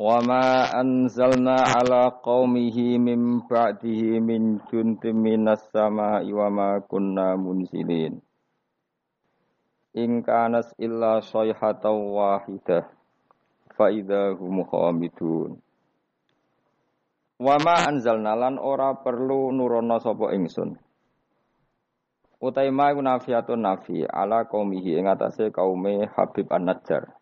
وما أنزلنا على قومه من بعده من جند من السماء وما كنا منزلين إن كانت إلا صيحة واحدة فإذا هم خامدون Wama anzalna lan ora perlu nurono sapa ingsun. Utai ma nafiatun nafi ala qaumihi ing atase kaume Habib An-Najjar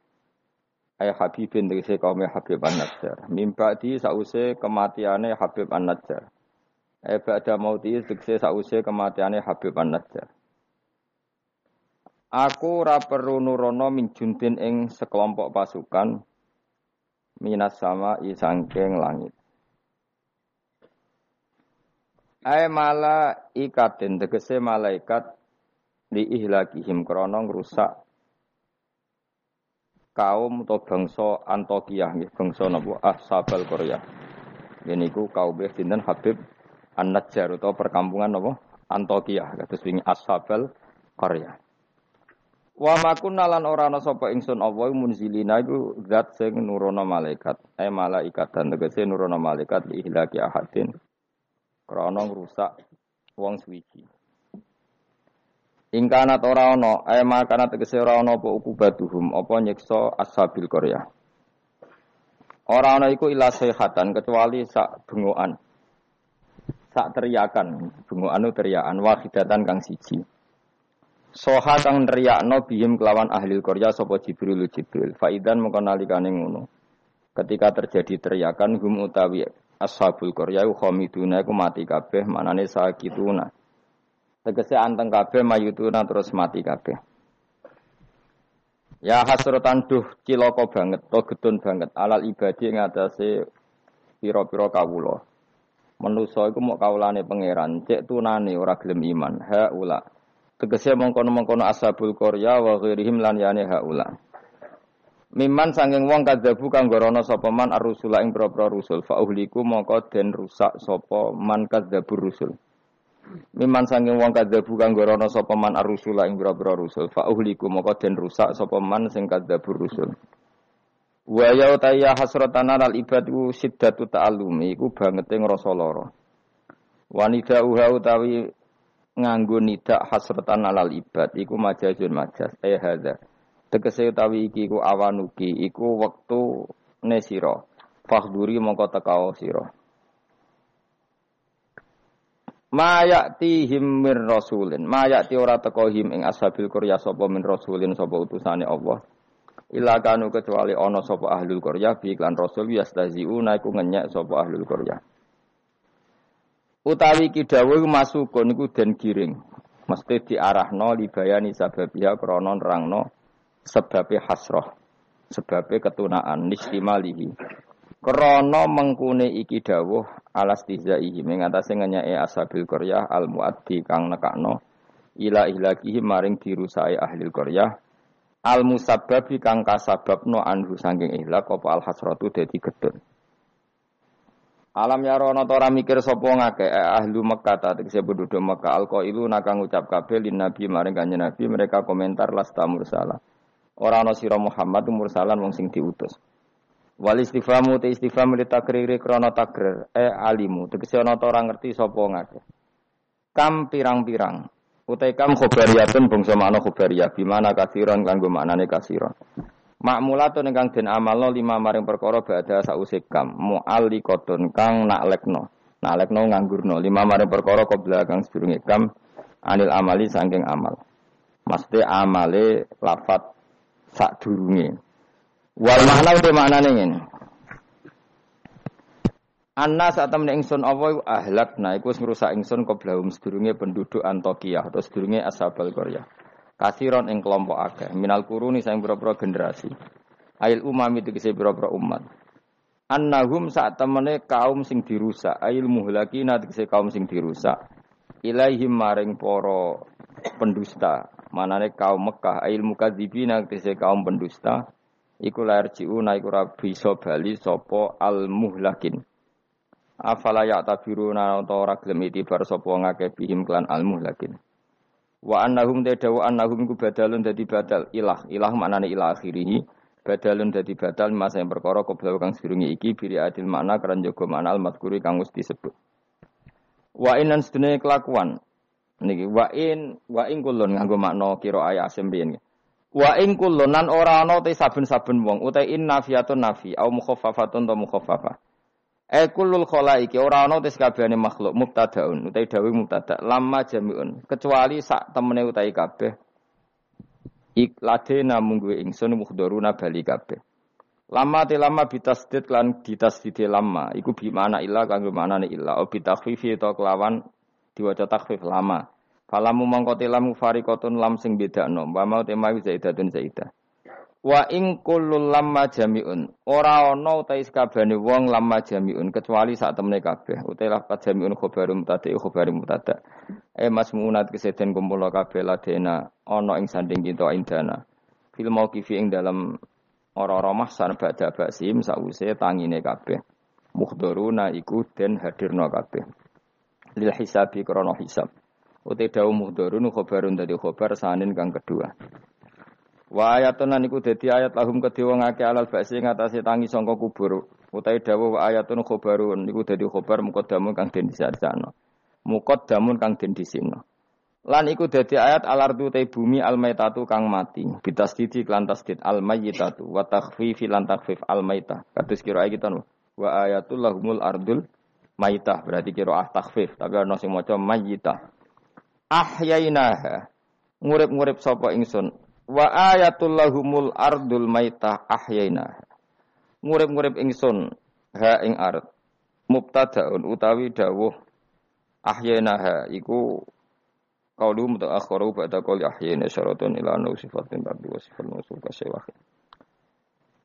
ay Habibin tegese kaum Habib An-Najjar. Mimba di sause kematiane Habib An-Najjar. Ay ba'da mauti tegese sause kematiane Habib An-Najjar. Aku ora perlu nurono min juntin ing sekelompok pasukan minas sama isangking langit. Ay mala ikatin tegese malaikat di ihlakihim krono rusak kaum atau bangsa Antokiyah nggih bangsa napa Ashabal Korea. Ini ku kaum sinten Habib An-Najjar atau perkampungan napa Antokiyah kados wingi Ashabal Korea. Wa makunna lan ora ana sapa ingsun munzilina iku zat sing nurono malaikat. Eh malaikat dan tegese nurono malaikat li ahadin. Krana ngrusak wong suwiji. Ingkanat ora ana, ae makana tegese ora ana apa ukubatuhum, apa nyiksa ashabil Korea. Ora ana iku ila sehatan kecuali sak bengokan. Sak teriakan, bengokan teriakan wahidatan kang siji. Soha kang teriakno bihim kelawan ahli Korea sapa Jibril Jibril. Faidan mengko nalikane ngono. Ketika terjadi teriakan hum utawi ashabul Korea khamiduna iku mati kabeh manane sakituna. Tegese anteng kabeh mayutuna terus mati kabeh. Ya hasratan duh cilaka banget, to getun banget alal ibadi atase pira-pira kawula. Manusa iku mok kawulane pangeran, cek tunane ora gelem iman. Ha ula. Tegese mongkono-mongkono ashabul qarya wa ghairihim lan yane ha ula. Miman sanging wong kadzabu kang gorono sapa man ar-rusula ing rusul fa uhliku mongko den rusak sapa man kadzabur rusul. Miman sanging wong kadzabu kang gorono sapa man ar-rusula ing boro rusul fa uhliku moko den rusak sapa man sing kadzabur rusul. Wa ya utaya hasratan al ibadu siddatu ta'allumi iku bangete ngrasa lara. Wanita uha utawi nganggo nidak hasratan alal ibad iku majazun majaz eh hadza. Tegese utawi iki iku awanuki iku wektu nesira. Fahduri mongko tekao sira. Mayakti him mir rasulin. Mayakti ora teko him ing ashabil Korea sapa min rasulin sapa utusane Allah. Ila kanu kecuali ana sapa ahlul Korea bi iklan rasul yastaziuna iku ngenyek sapa ahlul Korea. Utawi kidawu iku masukun iku den giring. Mesti diarahno libayani sababiha krana nerangno sebabe hasrah. Sebabe ketunaan nistimalihi. Krana mengkune iki dawuh alas tizaihi mengatasi ngenyai asabil Korea al muaddi kang nekakno ila ilakihi maring dirusai ahli Korea al musabbabi kang kasababno anhu sangking ihlak apa al hasratu dadi gedun Alam ya rono tora mikir sapa ngake eh, ahlu Mekah ta tegese penduduk Mekah. Alqailu nakang ngucap kabeh lin nabi maring kanjeng nabi mereka komentar lasta mursala ora ana sira Muhammad mursalan wong sing diutus Wal istifamu te istifham li takriri krana takrir e alimu tegese ana ta ora ngerti sapa ngake. Kam pirang-pirang utai kam khobariyatun bangsa makna khobariyah bimana kasiron kanggo maknane kasiron. Makmulatun ingkang den amalno lima maring perkara badha sause kam mu'alliqatun kang naklekno. Naklekno nganggurno lima maring perkara qabla kang sedurunge kam anil amali saking amal. Mesti amale lafat sak durunge. Wal makna udah maknane ngene. Anna saat temen ingsun apa iku ahlak nah iku ngrusak ingsun qoblahum sedurunge penduduk Antokiyah atau sedurunge Ashabal Korea. Kasiron ing kelompok akeh minal kuruni sang pira-pira generasi. Ail umami tegese pira-pira umat. Annahum saat temene kaum sing dirusak, ail muhlakina tegese kaum sing dirusak. Ilaihim maring para pendusta, manane kaum Mekah, ail mukadzibina tegese kaum pendusta. Iku lahir jiuna iku ora bisa bali sapa al muhlakin. Afala ya tabiruna utawa ora gelem itibar sapa ngake bihim klan al muhlakin. Wa annahum tadawu annahum iku badalun dadi badal ilah. Ilah maknane ilah akhirih. Badalun dadi badal masa yang perkara koblau kang sedurunge iki biri adil makna keran jaga makna al madkuri kang wis disebut. Wa inan sedene kelakuan. Niki wa in wa in kulun nganggo makna kira ayat asim. Wa in kulun nan ora ana te saben-saben wong. Utai in nafiatun nafi au mukhaffafatun ta mukhaffafah. E kullul khalaiki ora ana tes kabehane makhluk mubtadaun. Utai dawuh mubtada lamma jamiun. Kecuali sak temene utai kabeh. Ik ladena munggu ingsun mukhdharuna bali kabeh. Lama te lama bitasdid lan ditasdid lama iku bi mana illa kanggo manane illa. O bitakhfifi to kelawan diwaca takhfif lama falamu mongko tilam fariqatun lam sing bedakno wa mau tema zaidatun zaidah Wa ing kullul lamma jami'un. Ora ana utahe sakabehane wong lamma jami'un kecuali sak temene kabeh. Utahe lafat jami'un khobarum mubtada khobarum mubtada. E masmunat keseden kumpul kabeh ladena ana ing sanding kita indana. Fil mauqifi ing dalam ora-ora mahsan badha basim sause tangine kabeh. Muhdharuna iku den hadirna kabeh. Lil hisabi krana hisab. Ute dawu muhdharun khobarun dadi khobar sanin kang kedua. Wa ayatun lan iku dadi ayat lahum kedhe wong akeh alal ba'si ngatasi tangi sangka kubur. Utai dawuh wa ayatun khobarun iku dadi khobar muqaddamun kang den disarjana. Muqaddamun kang den disino. Lan iku dadi ayat alardu te bumi almaitatu kang mati. Bitasdidi klan tasdid almayyitatu wa takhfifi lan takhfif almaitah. Kados kira kita no. Wa ayatul lahumul ardul maitah berarti kira ah takhfif tapi ana sing maca mayyitah. Ahyainaha. Ngurip-ngurip sapa ingsun Wa ayatul lahumul ardul maitah ahyaina. Ngurip-ngurip ingsun ha ing ard. Mubtadaun utawi dawuh ahyaina ha iku qaulu mutaakhiru ba'da qouli ahyaina syaratun ila anna sifatin ba'du wa sifat nusul kasewah.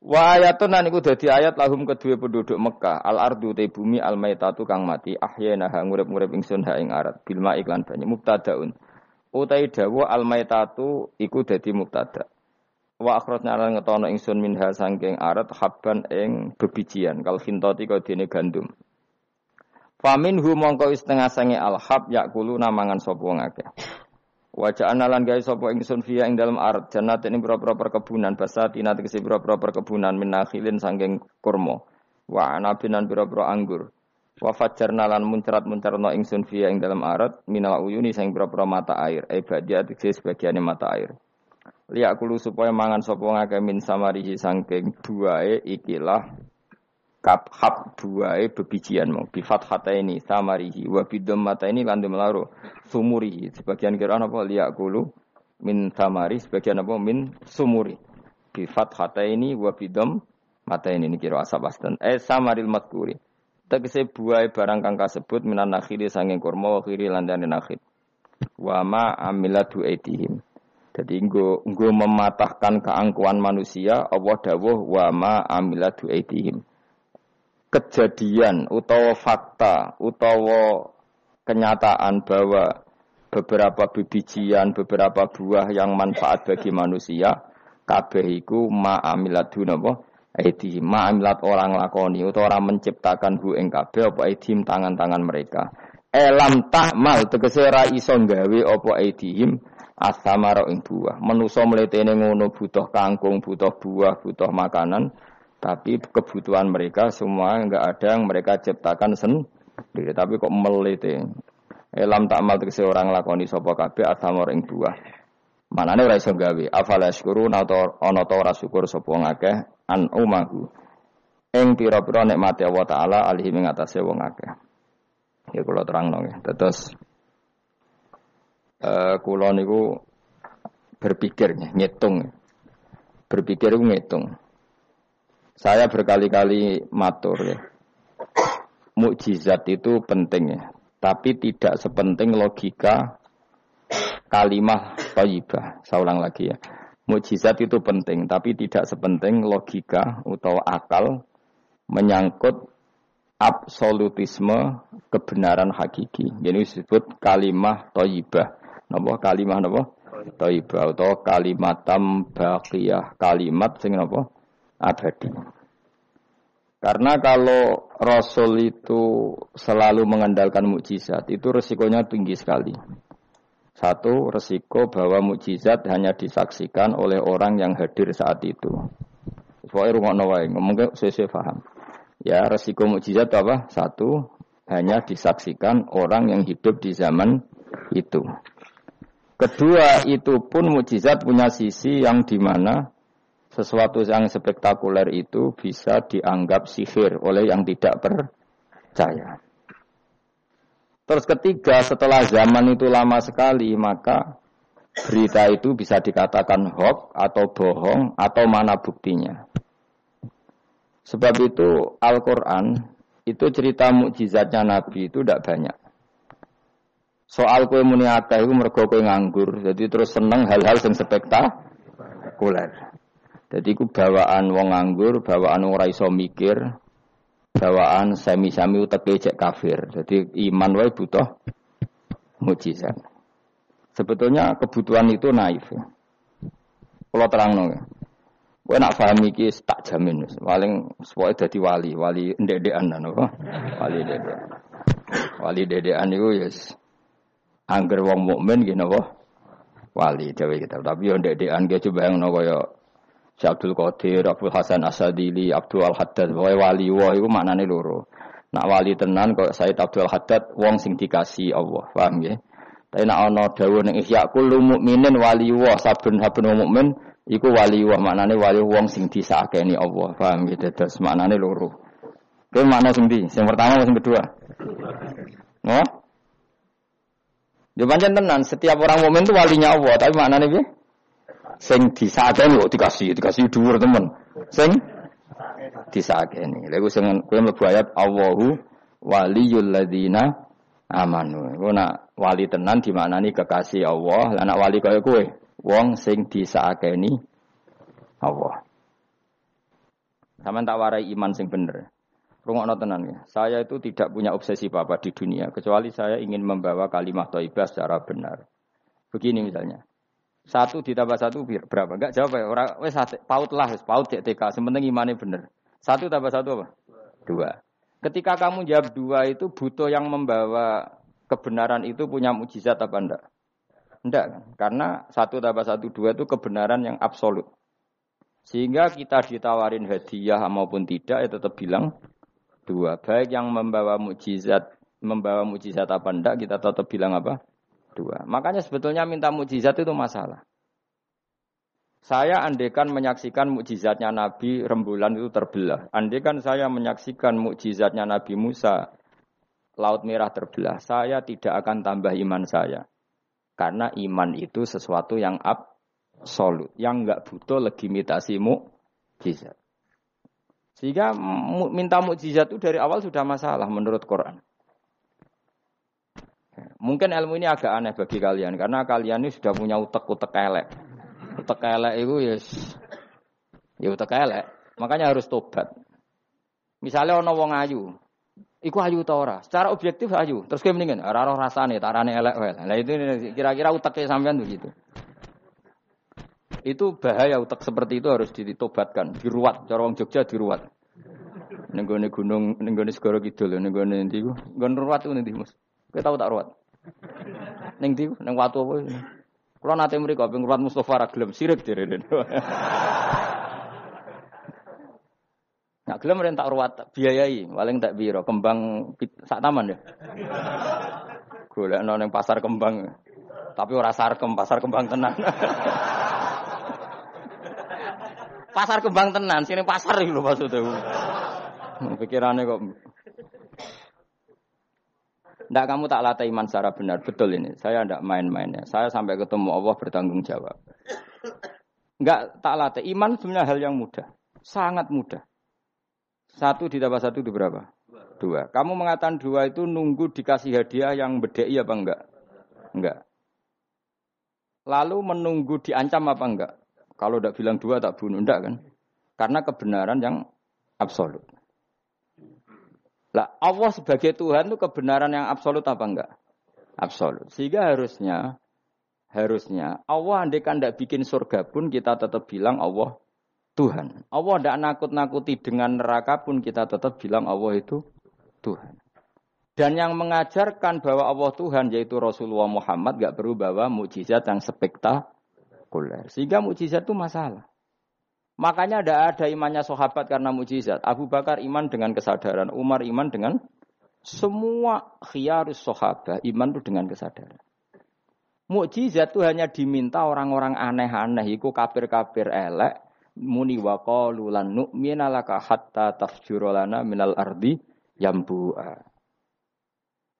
Wa ayatun nan iku dadi ayat lahum kedua penduduk Mekah. Al ardu te bumi al maitatu kang mati. Ahyaina ha ngurip-ngurip ingsun ha ing ard bil ma iklan banyu. Mubtadaun. Utai dawa almaitatu iku dadi mubtada. Wa akhrajna lan ngetono ingsun minha sangking arat habban ing bebijian. Kal khintati kaya dene gandum. Famin hu mongko setengah sange alhab yakulu namangan sapa wong akeh. Wajah analan gawe sapa ingsun ing dalam art jannat ini pira-pira perkebunan basatina tegese pira-pira perkebunan minakhilin sangking kurma wa anabinan pira-pira anggur Wa fajjarna lan muncrat-muncarno ingsun fiya ing dalam arat minal uyuni sing pira-pira mata air. E badia tegese sebagiane mata air. Liak kulu supaya mangan sapa ngake min samarihi sangking buahe ikilah kap hab buahe bebijian mau. Bifat hata ini samarihi wa bidom mata ini landu melaro sumurihi. Sebagian kira apa liak kulu min samari sebagian apa min sumuri. Bifat hata ini wa bidom mata ini kira asap astan. Eh samaril matkuri Tegese buah barang kang kasebut minan nakhili sanging kurma wa khiri landane nakhil. Wa ma amilatu aidihim. Jadi nggo nggo mematahkan keangkuhan manusia Allah dawuh wa ma amilatu aidihim. Kejadian utawa fakta utawa kenyataan bahwa beberapa bibijian, beberapa buah yang manfaat bagi manusia kabeh iku ma amilatu napa Aidi ma'amilat orang lakoni utawa orang menciptakan hu ing kabeh apa aidihim tangan-tangan mereka. Elam tahmal tegese ra iso gawe apa aidihim asamara ing buah. Menusa mletene ngono butuh kangkung, butuh buah, butuh makanan, tapi kebutuhan mereka semua enggak ada yang mereka ciptakan sendiri, tapi kok melete. Elam takmal tegese orang lakoni sapa kabeh asamara ing buah. Manane ora iso gawe. Afala syukurun atau ana ta ora syukur ngakeh an umahu ing pira-pira nikmate Allah taala alihi ing wong akeh. Ya kula terangno ya. Terus eh kula niku berpikir ngitung. Berpikir ngitung. Saya berkali-kali matur ya. Mukjizat itu penting ya, tapi tidak sepenting logika kalimah thayyibah. Saya ulang lagi ya. Mukjizat itu penting, tapi tidak sepenting logika atau akal menyangkut absolutisme kebenaran hakiki. Ini disebut kalimah toyibah. Napa kalimah napa? Toyibah atau kalimatam baqiyah. Kalimat sing napa? Abadi. Karena kalau Rasul itu selalu mengandalkan mukjizat, itu resikonya tinggi sekali. Satu, resiko bahwa mukjizat hanya disaksikan oleh orang yang hadir saat itu. Soalnya rumah nawai, ngomongnya sesuai paham. Ya, resiko mukjizat apa? Satu, hanya disaksikan orang yang hidup di zaman itu. Kedua, itu pun mukjizat punya sisi yang di mana sesuatu yang spektakuler itu bisa dianggap sihir oleh yang tidak percaya. Terus ketiga, setelah zaman itu lama sekali, maka berita itu bisa dikatakan hoax atau bohong atau mana buktinya. Sebab itu Al-Quran itu cerita mukjizatnya Nabi itu tidak banyak. Soal kue muni akeh itu mergo kue nganggur, jadi terus seneng hal-hal yang spektakuler. Jadi ku bawaan wong nganggur, bawaan wong ora iso mikir, bawaan semi-semi uteke cek kafir. Jadi iman wae butuh mujizat. Sebetulnya kebutuhan itu naif. Kalau terang nong, gue nak paham iki tak jamin, paling semuanya jadi wali, wali ndedean apa? Wali dedean. Wali dedean itu yes. Angger wong mukmin gini apa? Wali dewe kita. Tapi yang dedean dia coba yang nopo ya Si Abdul Qadir, Abdul Hasan Asadili, Abdul Al Haddad, wae wali wah itu maknane loro. Nak wali tenan kok Said Abdul Haddad wong sing dikasih Allah, paham ya? Tapi nak ana dawuh ning Ihya kullu mukminin wali wah saben-saben mukmin iku wali wah maknane wali wong sing disakeni Allah, paham ya? Terus maknane loro. Kowe makna sing ndi? Sing pertama sing kedua? Oh? Yo pancen tenan, setiap orang mukmin itu walinya Allah, tapi maknane piye? Sing disakeni kok dikasih, dikasih dhuwur temen. Sing disakeni. Lha iku sing kowe mlebu ayat Allahu waliyul ladzina amanu. Iku nak wali tenan dimaknani kekasih Allah, lah nak wali kaya kowe, wong sing disakeni Allah. Sama tak warai iman sing bener. Rungokno tenan ya. Saya itu tidak punya obsesi apa-apa di dunia kecuali saya ingin membawa kalimat thayyibah secara benar. Begini misalnya. Satu ditambah satu berapa? Enggak jawab ya. Orang wes paut lah, paut cek TK. Sementing imannya bener. Satu tambah satu apa? Dua. Ketika kamu jawab dua itu butuh yang membawa kebenaran itu punya mujizat apa enggak? Enggak kan? Karena satu tambah satu dua itu kebenaran yang absolut. Sehingga kita ditawarin hadiah maupun tidak ya tetap bilang dua. Baik yang membawa mujizat, membawa mujizat apa enggak kita tetap bilang apa? Dua. Makanya sebetulnya minta mukjizat itu masalah. Saya andekan menyaksikan mukjizatnya Nabi rembulan itu terbelah. Andekan saya menyaksikan mukjizatnya Nabi Musa laut merah terbelah, saya tidak akan tambah iman saya. Karena iman itu sesuatu yang absolut, yang enggak butuh legitimasi mukjizat. Sehingga minta mukjizat itu dari awal sudah masalah menurut Quran. Mungkin ilmu ini agak aneh bagi kalian karena kalian ini sudah punya utek-utek elek. Utek elek itu ya yes, ya utek elek. Makanya harus tobat. Misalnya ono wong ayu, iku ayu ta ora? Secara objektif ayu. Terus kayak mendingan ora rasane, tarane elek wae. Nah itu kira-kira uteknya sampean begitu. Itu bahaya utek seperti itu harus ditobatkan, diruat. Cara wong Jogja diruat. Nenggone gunung, nenggone segoro kidul, nenggone ndi ku? Nggon ruwat ku ndi, Mas? Kowe tahu tak ruwat? Ning ndi? Ning watu apa? Kula nate mriku ping ruwat Mustofa ra gelem sirik direne. Nak gelem ren tak ruwat biayai, paling tak biro kembang sak taman ya. Golekno ning pasar kembang. Tapi ora sarkem, pasar kembang tenan. pasar kembang tenan, sini pasar iki lho maksudnya. Pikirannya kok Tidak kamu tak latih iman secara benar. Betul ini. Saya tidak main-mainnya. Saya sampai ketemu Allah bertanggung jawab. Enggak tak latih. Iman sebenarnya hal yang mudah. Sangat mudah. Satu ditambah satu itu berapa? Dua. Kamu mengatakan dua itu nunggu dikasih hadiah yang bedei apa enggak? Enggak. Lalu menunggu diancam apa enggak? Kalau tidak bilang dua tak bunuh enggak kan? Karena kebenaran yang absolut. Lah Allah sebagai Tuhan itu kebenaran yang absolut apa enggak? Absolut. Sehingga harusnya harusnya Allah kan tidak bikin surga pun kita tetap bilang Allah Tuhan. Allah tidak nakut-nakuti dengan neraka pun kita tetap bilang Allah itu Tuhan. Dan yang mengajarkan bahwa Allah Tuhan yaitu Rasulullah Muhammad gak perlu bawa mukjizat yang spektakuler. Sehingga mukjizat itu masalah. Makanya tidak ada imannya sahabat karena mukjizat. Abu Bakar iman dengan kesadaran, Umar iman dengan semua khiyarus sahabat iman itu dengan kesadaran. Mukjizat itu hanya diminta orang-orang aneh-aneh, iku kafir-kafir elek, muni wa lan nu'mina laka hatta tafjura minal ardi yambu'a.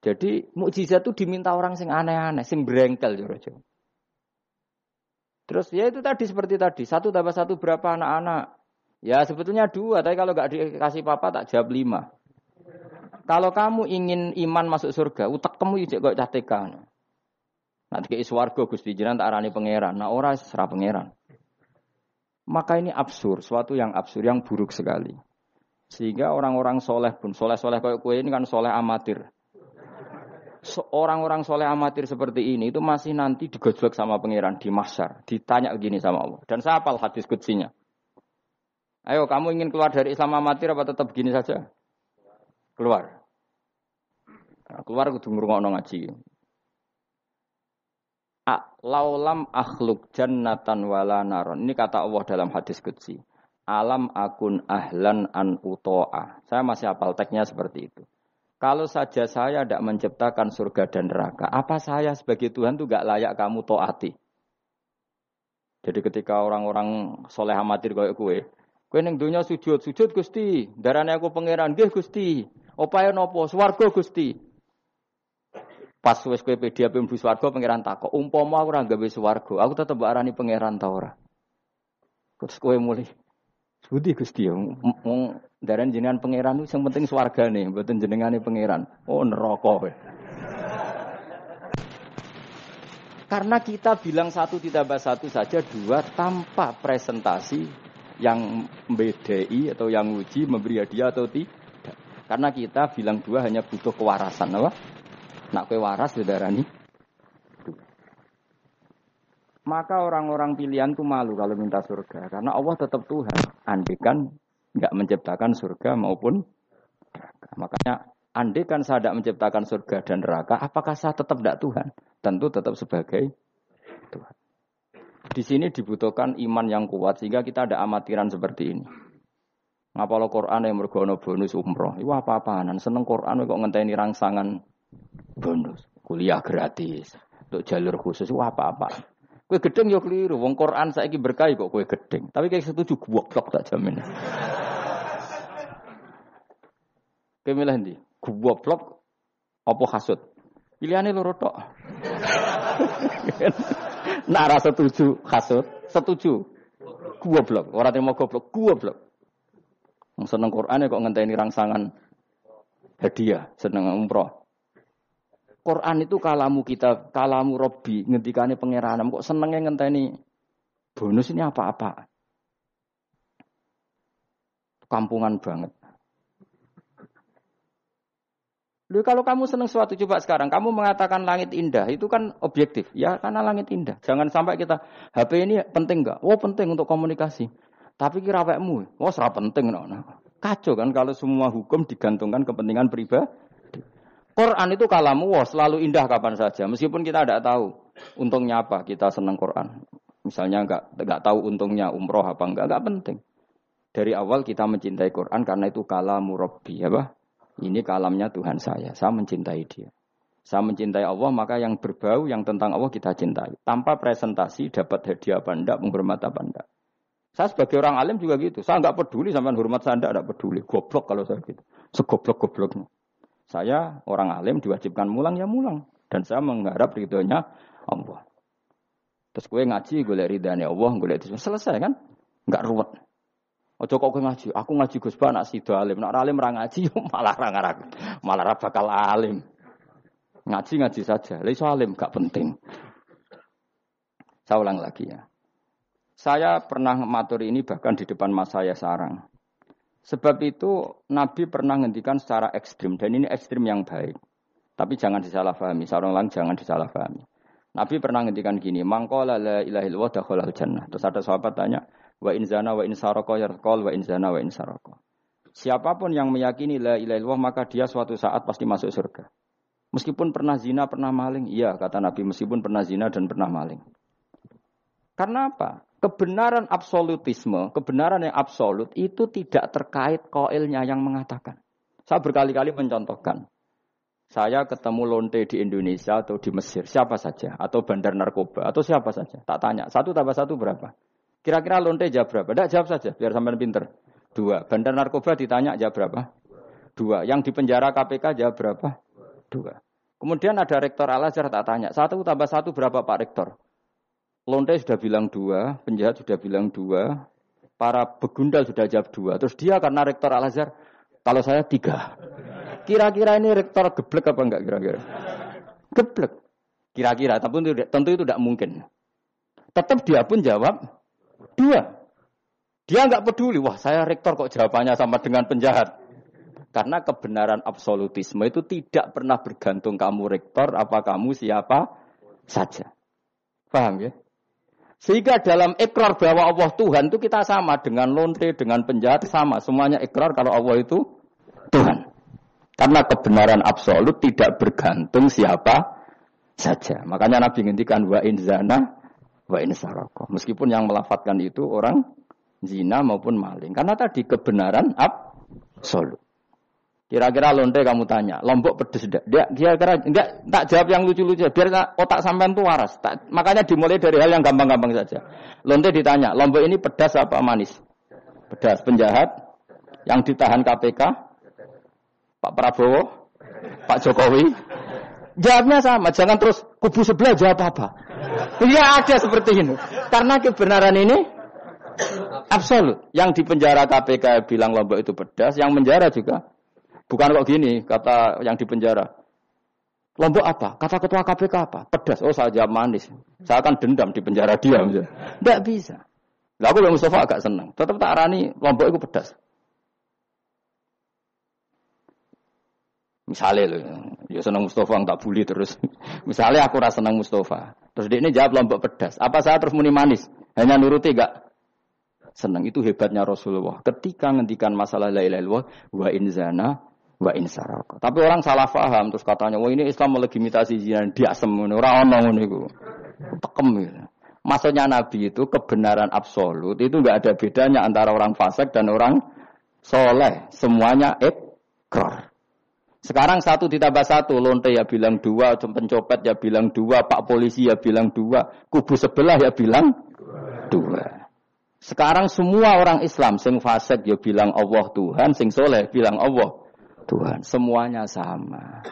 Jadi mukjizat itu diminta orang sing aneh-aneh, sing brengkel jero Terus ya itu tadi seperti tadi, satu tambah satu berapa anak-anak? Ya sebetulnya dua, tapi kalau nggak dikasih papa tak jawab lima. Kalau kamu ingin iman masuk surga, utak kamu ijek kok catekan. Nanti ke iswargo Gusti Jinan tak arani pangeran. Nah ora serah pangeran. Maka ini absurd, suatu yang absurd, yang buruk sekali. Sehingga orang-orang soleh pun, soleh-soleh kayak kue ini kan soleh amatir orang-orang soleh amatir seperti ini itu masih nanti digojlok sama pangeran di masar, ditanya begini sama Allah. Dan saya apal hadis kutsinya. Ayo kamu ingin keluar dari Islam amatir apa tetap begini saja? Keluar. Nah, keluar kudu ngrungokno ngaji. Laulam akhluk jannatan wala naron. Ini kata Allah dalam hadis kutsi. Alam akun ahlan an uto'a. Saya masih hafal teksnya seperti itu. Kalau saja saya tidak menciptakan surga dan neraka, apa saya sebagai Tuhan itu gak layak kamu toati? Jadi ketika orang-orang soleh amatir kayak kue, kue neng dunia sujud, sujud gusti, darahnya aku pangeran, gih gusti, opaya nopo, swargo gusti. Pas wes kue pedia pembu swargo pangeran tako, umpama aku orang gawe swargo, aku tetap arani pangeran tau ora. Terus kue mulai, Budi Gusti ya, wong daran jenengan pangeran yang penting nih, mboten jenengane pangeran. Oh neraka Karena kita bilang satu ditambah satu saja dua tanpa presentasi yang membedai atau yang uji memberi hadiah atau tidak. Karena kita bilang dua hanya butuh kewarasan, apa? Nak kue waras darani maka orang-orang pilihan itu malu kalau minta surga. Karena Allah tetap Tuhan. Andikan nggak menciptakan surga maupun neraka. Makanya andikan saya tidak menciptakan surga dan neraka, apakah saya tetap tidak Tuhan? Tentu tetap sebagai Tuhan. Di sini dibutuhkan iman yang kuat sehingga kita ada amatiran seperti ini. Ngapalo Quran yang mergono bonus umroh. Itu apa-apaan. Seneng Quran kok ngenteni rangsangan bonus. Kuliah gratis. Untuk jalur khusus. Itu apa-apa. Kue gedeng yo keliru. Wong Quran saiki berkah kok kue gedeng. Tapi kayak setuju goblok tak jamin. Kue milih ndi? Goblok apa? Pilihannya loro tok. Nara setuju hasud, setuju goblok. Orang yang mau goblok, goblok. Wong seneng Quran kok ngenteni rangsangan hadiah, seneng umroh. Quran itu kalamu kita, kalamu Robbi, ngentikane pangeran. Kok senengnya ngenteni bonus ini apa-apa? Kampungan banget. Lalu kalau kamu senang suatu coba sekarang, kamu mengatakan langit indah, itu kan objektif. Ya karena langit indah. Jangan sampai kita, HP ini penting nggak? Oh penting untuk komunikasi. Tapi kira wekmu, oh serap penting. Nah, kacau kan kalau semua hukum digantungkan kepentingan pribadi. Quran itu kalamu wah selalu indah kapan saja. Meskipun kita tidak tahu untungnya apa kita senang Quran. Misalnya nggak nggak tahu untungnya umroh apa enggak, nggak penting. Dari awal kita mencintai Quran karena itu kalamu Robbi, apa? Ini kalamnya Tuhan saya. Saya mencintai dia. Saya mencintai Allah, maka yang berbau, yang tentang Allah kita cintai. Tanpa presentasi, dapat hadiah apa enggak, menghormat apa enggak. Saya sebagai orang alim juga gitu. Saya nggak peduli sama hormat saya enggak, peduli. Goblok kalau saya gitu. Segoblok-gobloknya. Saya orang alim diwajibkan mulang ya mulang. Dan saya mengharap ridhonya Allah. Terus gue ngaji, gue lihat ridhanya Allah, gue lihat itu selesai kan? Enggak ruwet. Ojo kok gue ngaji, aku ngaji Gus Ba nak sido alim, nak alim ra ngaji malah ra ngarak, malah ra bakal alim. Ngaji ngaji saja, lha alim gak penting. Saya ulang lagi ya. Saya pernah matur ini bahkan di depan mas saya sarang. Sebab itu Nabi pernah ngendikan secara ekstrim dan ini ekstrim yang baik. Tapi jangan disalahpahami, sarang lang jangan disalahpahami. Nabi pernah ngendikan gini, mangkola la ilaha illallah dakhalal jannah. Terus ada sahabat tanya, wa in zana wa in saraka yarqal wa in zana wa in. Siapa pun yang meyakini la ilaha illallah maka dia suatu saat pasti masuk surga. Meskipun pernah zina, pernah maling. Iya, kata Nabi, meskipun pernah zina dan pernah maling. Karena apa? Kebenaran absolutisme, kebenaran yang absolut itu tidak terkait koilnya yang mengatakan. Saya berkali-kali mencontohkan. Saya ketemu lonte di Indonesia atau di Mesir, siapa saja. Atau bandar narkoba, atau siapa saja. Tak tanya, satu tambah satu berapa? Kira-kira lonte jawab berapa? Tidak jawab saja, biar sampai pinter. Dua. Bandar narkoba ditanya jawab berapa? Dua. Yang di penjara KPK jawab berapa? Dua. Kemudian ada rektor Al Azhar tak tanya, satu tambah satu berapa Pak Rektor? Lonte sudah bilang dua, penjahat sudah bilang dua, para begundal sudah jawab dua. Terus dia karena rektor Al Azhar, kalau saya tiga. Kira-kira ini rektor geblek apa enggak kira-kira? Geblek. Kira-kira, tapi tentu itu tidak mungkin. Tetap dia pun jawab dua. Dia nggak peduli, wah saya rektor kok jawabannya sama dengan penjahat. Karena kebenaran absolutisme itu tidak pernah bergantung kamu rektor, apa kamu siapa saja. Paham ya? Sehingga dalam ikrar bahwa Allah Tuhan itu kita sama dengan lontre, dengan penjahat sama. Semuanya ikrar kalau Allah itu Tuhan. Karena kebenaran absolut tidak bergantung siapa saja. Makanya Nabi ngintikan wa in zana wa in saroko. Meskipun yang melafatkan itu orang zina maupun maling. Karena tadi kebenaran absolut. Kira-kira lonte kamu tanya, lombok pedes tidak? Dia kira-kira enggak tak jawab yang lucu-lucu, biar otak sampean tuh waras. Tak, makanya dimulai dari hal yang gampang-gampang saja. Lonte ditanya, lombok ini pedas apa manis? Pedas. Penjahat yang ditahan KPK, Pak Prabowo, Pak Jokowi. Jawabnya sama, jangan terus kubu sebelah jawab apa. Iya ada seperti ini. Karena kebenaran ini Absolut. Yang di penjara KPK bilang Lombok itu pedas, yang penjara juga. Bukan kok gini, kata yang di penjara. Lombok apa? Kata ketua KPK apa? Pedas. Oh saya jawab manis. Saya akan dendam di penjara dia. Tidak bisa. Lalu aku Mustafa agak senang. Tetap tak arani Lombok itu pedas. Misalnya loh, ya senang Mustafa tak bully terus. Misalnya aku rasa senang Mustafa. Terus dia ini jawab Lombok pedas. Apa saya terus muni manis? Hanya nuruti gak? senang. Itu hebatnya Rasulullah. Ketika ngendikan masalah la ilaha illallah wa in zana wa in saraka. Tapi orang salah paham terus katanya, "Wah, ini Islam melegitimasi zina." Dia ngono. Ora ono ngono iku. Tekem gitu. Maksudnya Nabi itu kebenaran absolut itu enggak ada bedanya antara orang fasik dan orang soleh. Semuanya ekor. Sekarang satu ditambah satu, lonte ya bilang dua, pencopet ya bilang dua, pak polisi ya bilang dua, kubu sebelah ya bilang dua. Sekarang semua orang Islam sing fasik ya bilang Allah Tuhan, sing soleh bilang Allah Tuhan. Semuanya sama.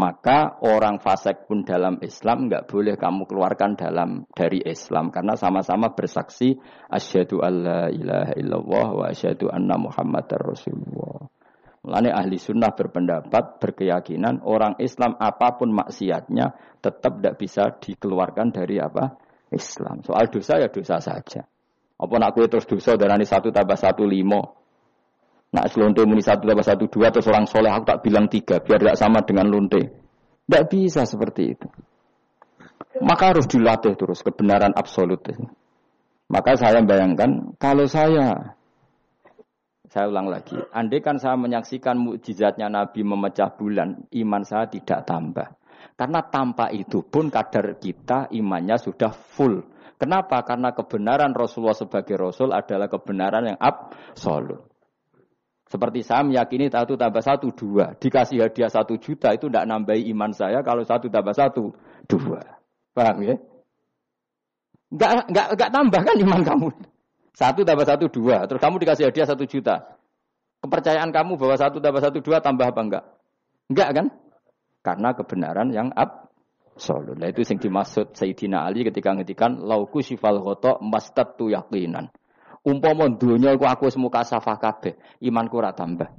Maka orang fasik pun dalam Islam nggak boleh kamu keluarkan dalam dari Islam karena sama-sama bersaksi asyhadu alla ilaha illallah wa asyhadu anna muhammadar rasulullah. Mulane ahli sunnah berpendapat, berkeyakinan orang Islam apa pun maksiatnya tetap tidak bisa dikeluarkan dari apa? Islam. Soal dosa ya dosa saja. Apa nak kue terus dosa darani satu tambah satu limo. Nak selonte muni satu tambah satu dua terus orang soleh aku tak bilang tiga biar tidak sama dengan lonte. Tidak bisa seperti itu. Maka harus dilatih terus kebenaran absolut. Maka saya bayangkan kalau saya saya ulang lagi, andai kan saya menyaksikan mukjizatnya Nabi memecah bulan, iman saya tidak tambah. Karena tanpa itu pun kadar kita imannya sudah full. Kenapa? Karena kebenaran Rasulullah sebagai Rasul adalah kebenaran yang absolut. Seperti saya meyakini satu tambah satu dua. Dikasih hadiah satu juta itu tidak nambahi iman saya kalau satu tambah satu dua. Paham ya? Enggak, enggak, enggak tambah kan iman kamu. Satu tambah satu dua. Terus kamu dikasih hadiah satu juta. Kepercayaan kamu bahwa satu tambah satu dua tambah apa enggak? Enggak kan? Karena kebenaran yang ab. Nah itu yang dimaksud Sayyidina Ali ketika ngetikan lauku sifal khotok tu yakinan. Umpama dunia aku aku semua kasafah kabeh, imanku ora tambah.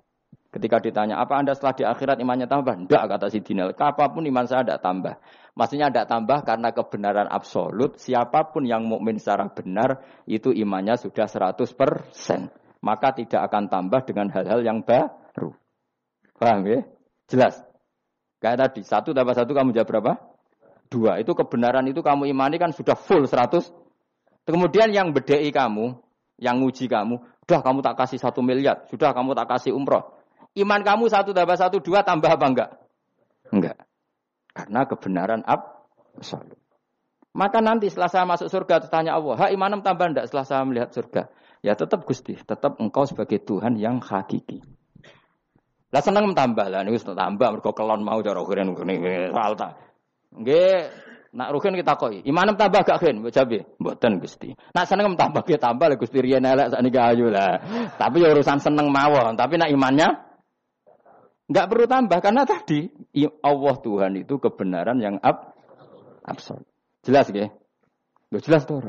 Ketika ditanya, apa anda setelah di akhirat imannya tambah? Tidak, kata si Dinal. Apa pun iman saya tidak tambah. Maksudnya tidak tambah karena kebenaran absolut. Siapa pun yang mukmin secara benar, itu imannya sudah 100%. Maka tidak akan tambah dengan hal-hal yang baru. Paham ya? Jelas. Kayak tadi, satu tambah satu kamu jawab berapa? Dua. Itu kebenaran itu kamu imani kan sudah full 100. Kemudian yang bedai kamu, yang nguji kamu, sudah kamu tak kasih satu miliar, sudah kamu tak kasih umroh. Iman kamu satu tambah satu dua tambah apa enggak? Enggak. Karena kebenaran absolut. Maka nanti setelah saya masuk surga tanya Allah, ha imanem tambah enggak setelah saya melihat surga? Ya tetap Gusti, tetap engkau sebagai Tuhan yang hakiki. Lah seneng tambah lah niku tambah mergo kelon mau cara keren ngene soal ta. Nggih, nak rugen kita koi. Imanem tambah gak gen, mbok jabe. Mboten Gusti. Nak seneng tambah ki tambah lah Gusti riyen elek sakniki ayu lah. Tapi ya urusan seneng mawon, tapi nak imannya Enggak perlu tambah karena tadi Allah Tuhan itu kebenaran yang ab, absolut. Jelas ya? Jelas tuh.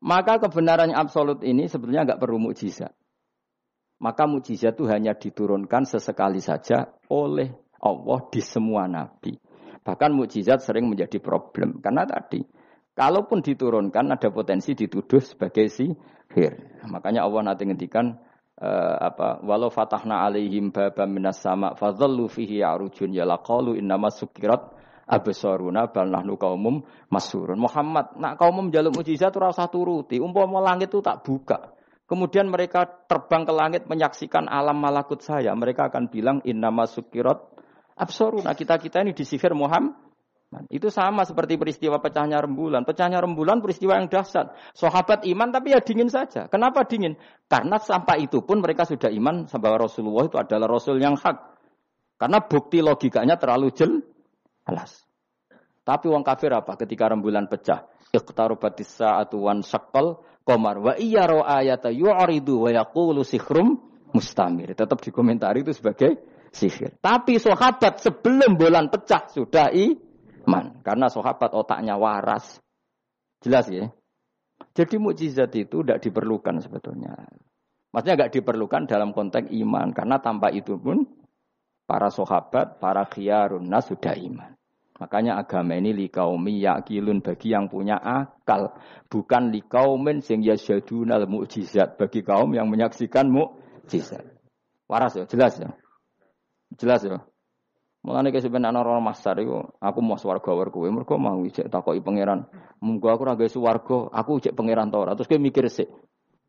Maka kebenaran yang absolut ini sebetulnya enggak perlu mukjizat. Maka mukjizat itu hanya diturunkan sesekali saja oleh Allah di semua nabi. Bahkan mukjizat sering menjadi problem. Karena tadi kalaupun diturunkan ada potensi dituduh sebagai sihir. Makanya Allah nanti ngendikan uh, apa walau fatahna alaihim babam minas sama fadhallu fihi arujun ya laqalu innama sukirat absaruna bal nahnu qaumum masurun. Muhammad nak kaum jaluk mujizat ora usah turuti. Umpama langit itu tak buka. Kemudian mereka terbang ke langit menyaksikan alam malakut saya. Mereka akan bilang innama sukirat absaruna kita-kita ini disihir Muhammad itu sama seperti peristiwa pecahnya rembulan. Pecahnya rembulan peristiwa yang dahsyat. Sahabat iman tapi ya dingin saja. Kenapa dingin? Karena sampai itu pun mereka sudah iman bahwa Rasulullah itu adalah Rasul yang hak. Karena bukti logikanya terlalu jelas. Tapi wong kafir apa ketika rembulan pecah? Iqtarubatis sa'atu wan syaqqal qamar wa iya ra ayata yu'ridu wa yaqulu sikhrum mustamir. Tetap dikomentari itu sebagai sihir. Tapi sahabat sebelum bulan pecah sudah i man. Karena sahabat otaknya waras. Jelas ya? Jadi mukjizat itu tidak diperlukan sebetulnya. Maksudnya nggak diperlukan dalam konteks iman. Karena tanpa itu pun para sahabat, para khiyarun nas sudah iman. Makanya agama ini likaumi yakilun bagi yang punya akal. Bukan likaumin sing yasyadunal mukjizat. Bagi kaum yang menyaksikan mukjizat. Waras ya, jelas ya. Jelas ya. Mulane ke sebenarnya ana masar iku aku mau swarga war kowe mergo mau ijek takoki pangeran. Munggo aku ora gawe swarga, aku ijek pangeran ta ora. Terus kowe mikir sik.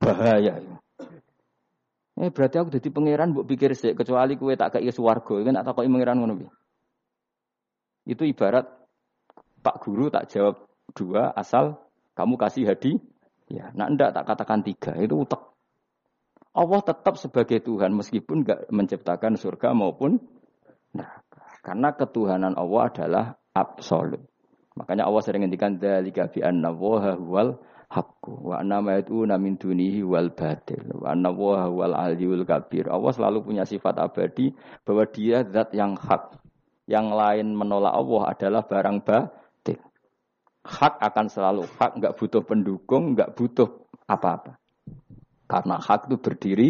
Bahaya ya. Eh berarti aku jadi pangeran mbok pikir sik kecuali kowe tak kei swarga, iki tak takoki pangeran ngono piye. Itu ibarat Pak Guru tak jawab dua asal kamu kasih hadi. Ya, nah ndak tak katakan tiga, itu utek. Allah tetap sebagai Tuhan meskipun enggak menciptakan surga maupun neraka. Karena ketuhanan Allah adalah absolut. Makanya Allah sering ngendikan dzalika bi anna wa huwal haqqu wa anna ma yad'una min dunihi wal batil wa anna wa huwal aliyul kabir. Allah selalu punya sifat abadi bahwa dia zat yang hak. Yang lain menolak Allah adalah barang batil. Hak akan selalu hak, enggak butuh pendukung, enggak butuh apa-apa. Karena hak itu berdiri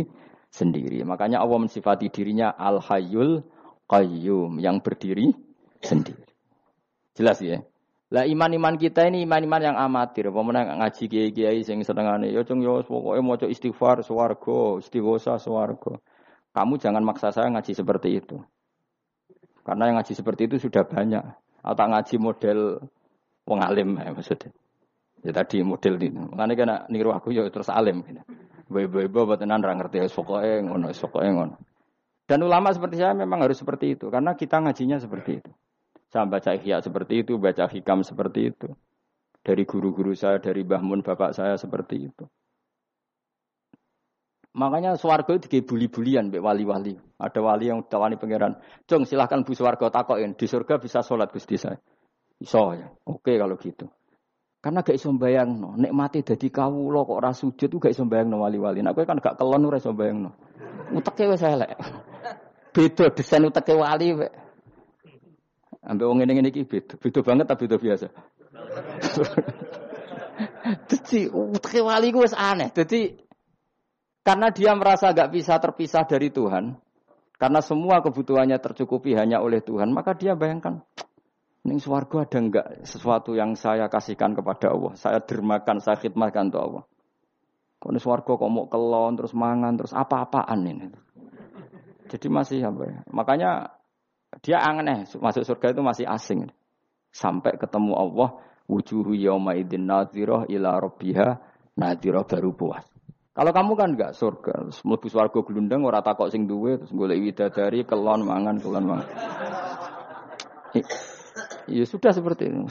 sendiri. Makanya Allah mensifati dirinya al-hayyul qayyum yang berdiri sendiri. Jelas ya? Lah iman-iman kita ini iman-iman yang amatir. Pemenang ngaji kiai-kiai sing senengane ya cung yo pokoke maca istighfar swarga, istighosa swarga. Kamu jangan maksa saya ngaji seperti itu. Karena yang ngaji seperti itu sudah banyak. Atau ngaji model wong ya, maksudnya. Ya tadi model ini. Makanya kena niru aku ya terus alim. Gitu. Buat tenan ngerti ya pokoknya ngono, pokoknya ngono. Dan ulama seperti saya memang harus seperti itu karena kita ngajinya seperti itu. Saya baca ihya seperti itu, baca hikam seperti itu. Dari guru-guru saya, dari bahmun bapak saya seperti itu. Makanya swargo itu buli-bulian mbek wali-wali. Ada wali yang tawani pangeran. Jong silahkan bu swargo takokin. Di surga bisa sholat gusti saya. Iso ya. Oke kalau gitu. Karena gak iso bayang no. Nikmati dadi kawula kok ora sujud tuh gak iso bayang no wali-wali. Nah kowe kan gak kelon ora iso bayang no. Uteke wis elek. Beda desain uteke wali wek. Ambek wong ngene-ngene iki beda. Beda banget tapi beda biasa. Jadi uteke wali ku wis aneh. Jadi karena dia merasa gak bisa terpisah dari Tuhan, Karena semua kebutuhannya tercukupi hanya oleh Tuhan, maka dia bayangkan, ini swargo ada enggak sesuatu yang saya kasihkan kepada Allah, saya dermakan, saya khidmatkan untuk Allah. Kalau swargo kok mau kelon, terus mangan, terus apa-apaan ini. Jadi masih apa ya? Makanya dia aneh, masuk surga itu masih asing. Sampai ketemu Allah, wujuhu yawma idin nadhirah ila rabbiha nadhirah baru puas. Kalau kamu kan enggak surga, mlebu swarga glundang ora takok sing duwe terus golek widadari kelon mangan kelon mangan. Ya sudah seperti itu.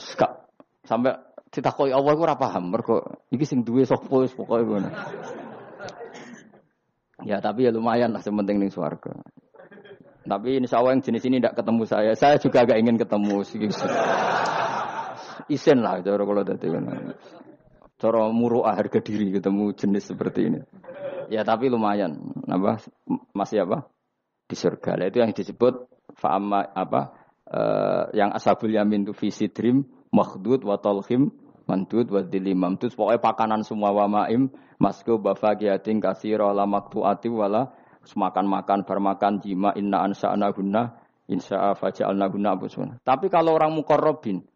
Sampai ditakoki Allah ora paham mergo iki sing duwe sapa wis pokoke ngono. Ya tapi ya lumayan lah sementing ning swarga. Tapi insya Allah yang jenis ini tidak ketemu saya. Saya juga agak ingin ketemu. Isen lah cara kalau tadi. Cara muruah harga diri ketemu jenis seperti ini. Ya tapi lumayan. Apa? Masih apa? Di surga. Itu yang disebut fa'amma apa? Uh, yang ashabul yamin itu visi dream makhdud wa talhim mandud wa dilimam itu pokoknya pakanan semua wa ma'im masku bafagiyatin kasiro la maktuati wala semakan-makan bermakan jima inna ansa'na guna insya'a faja'alna guna tapi kalau orang mukorrobin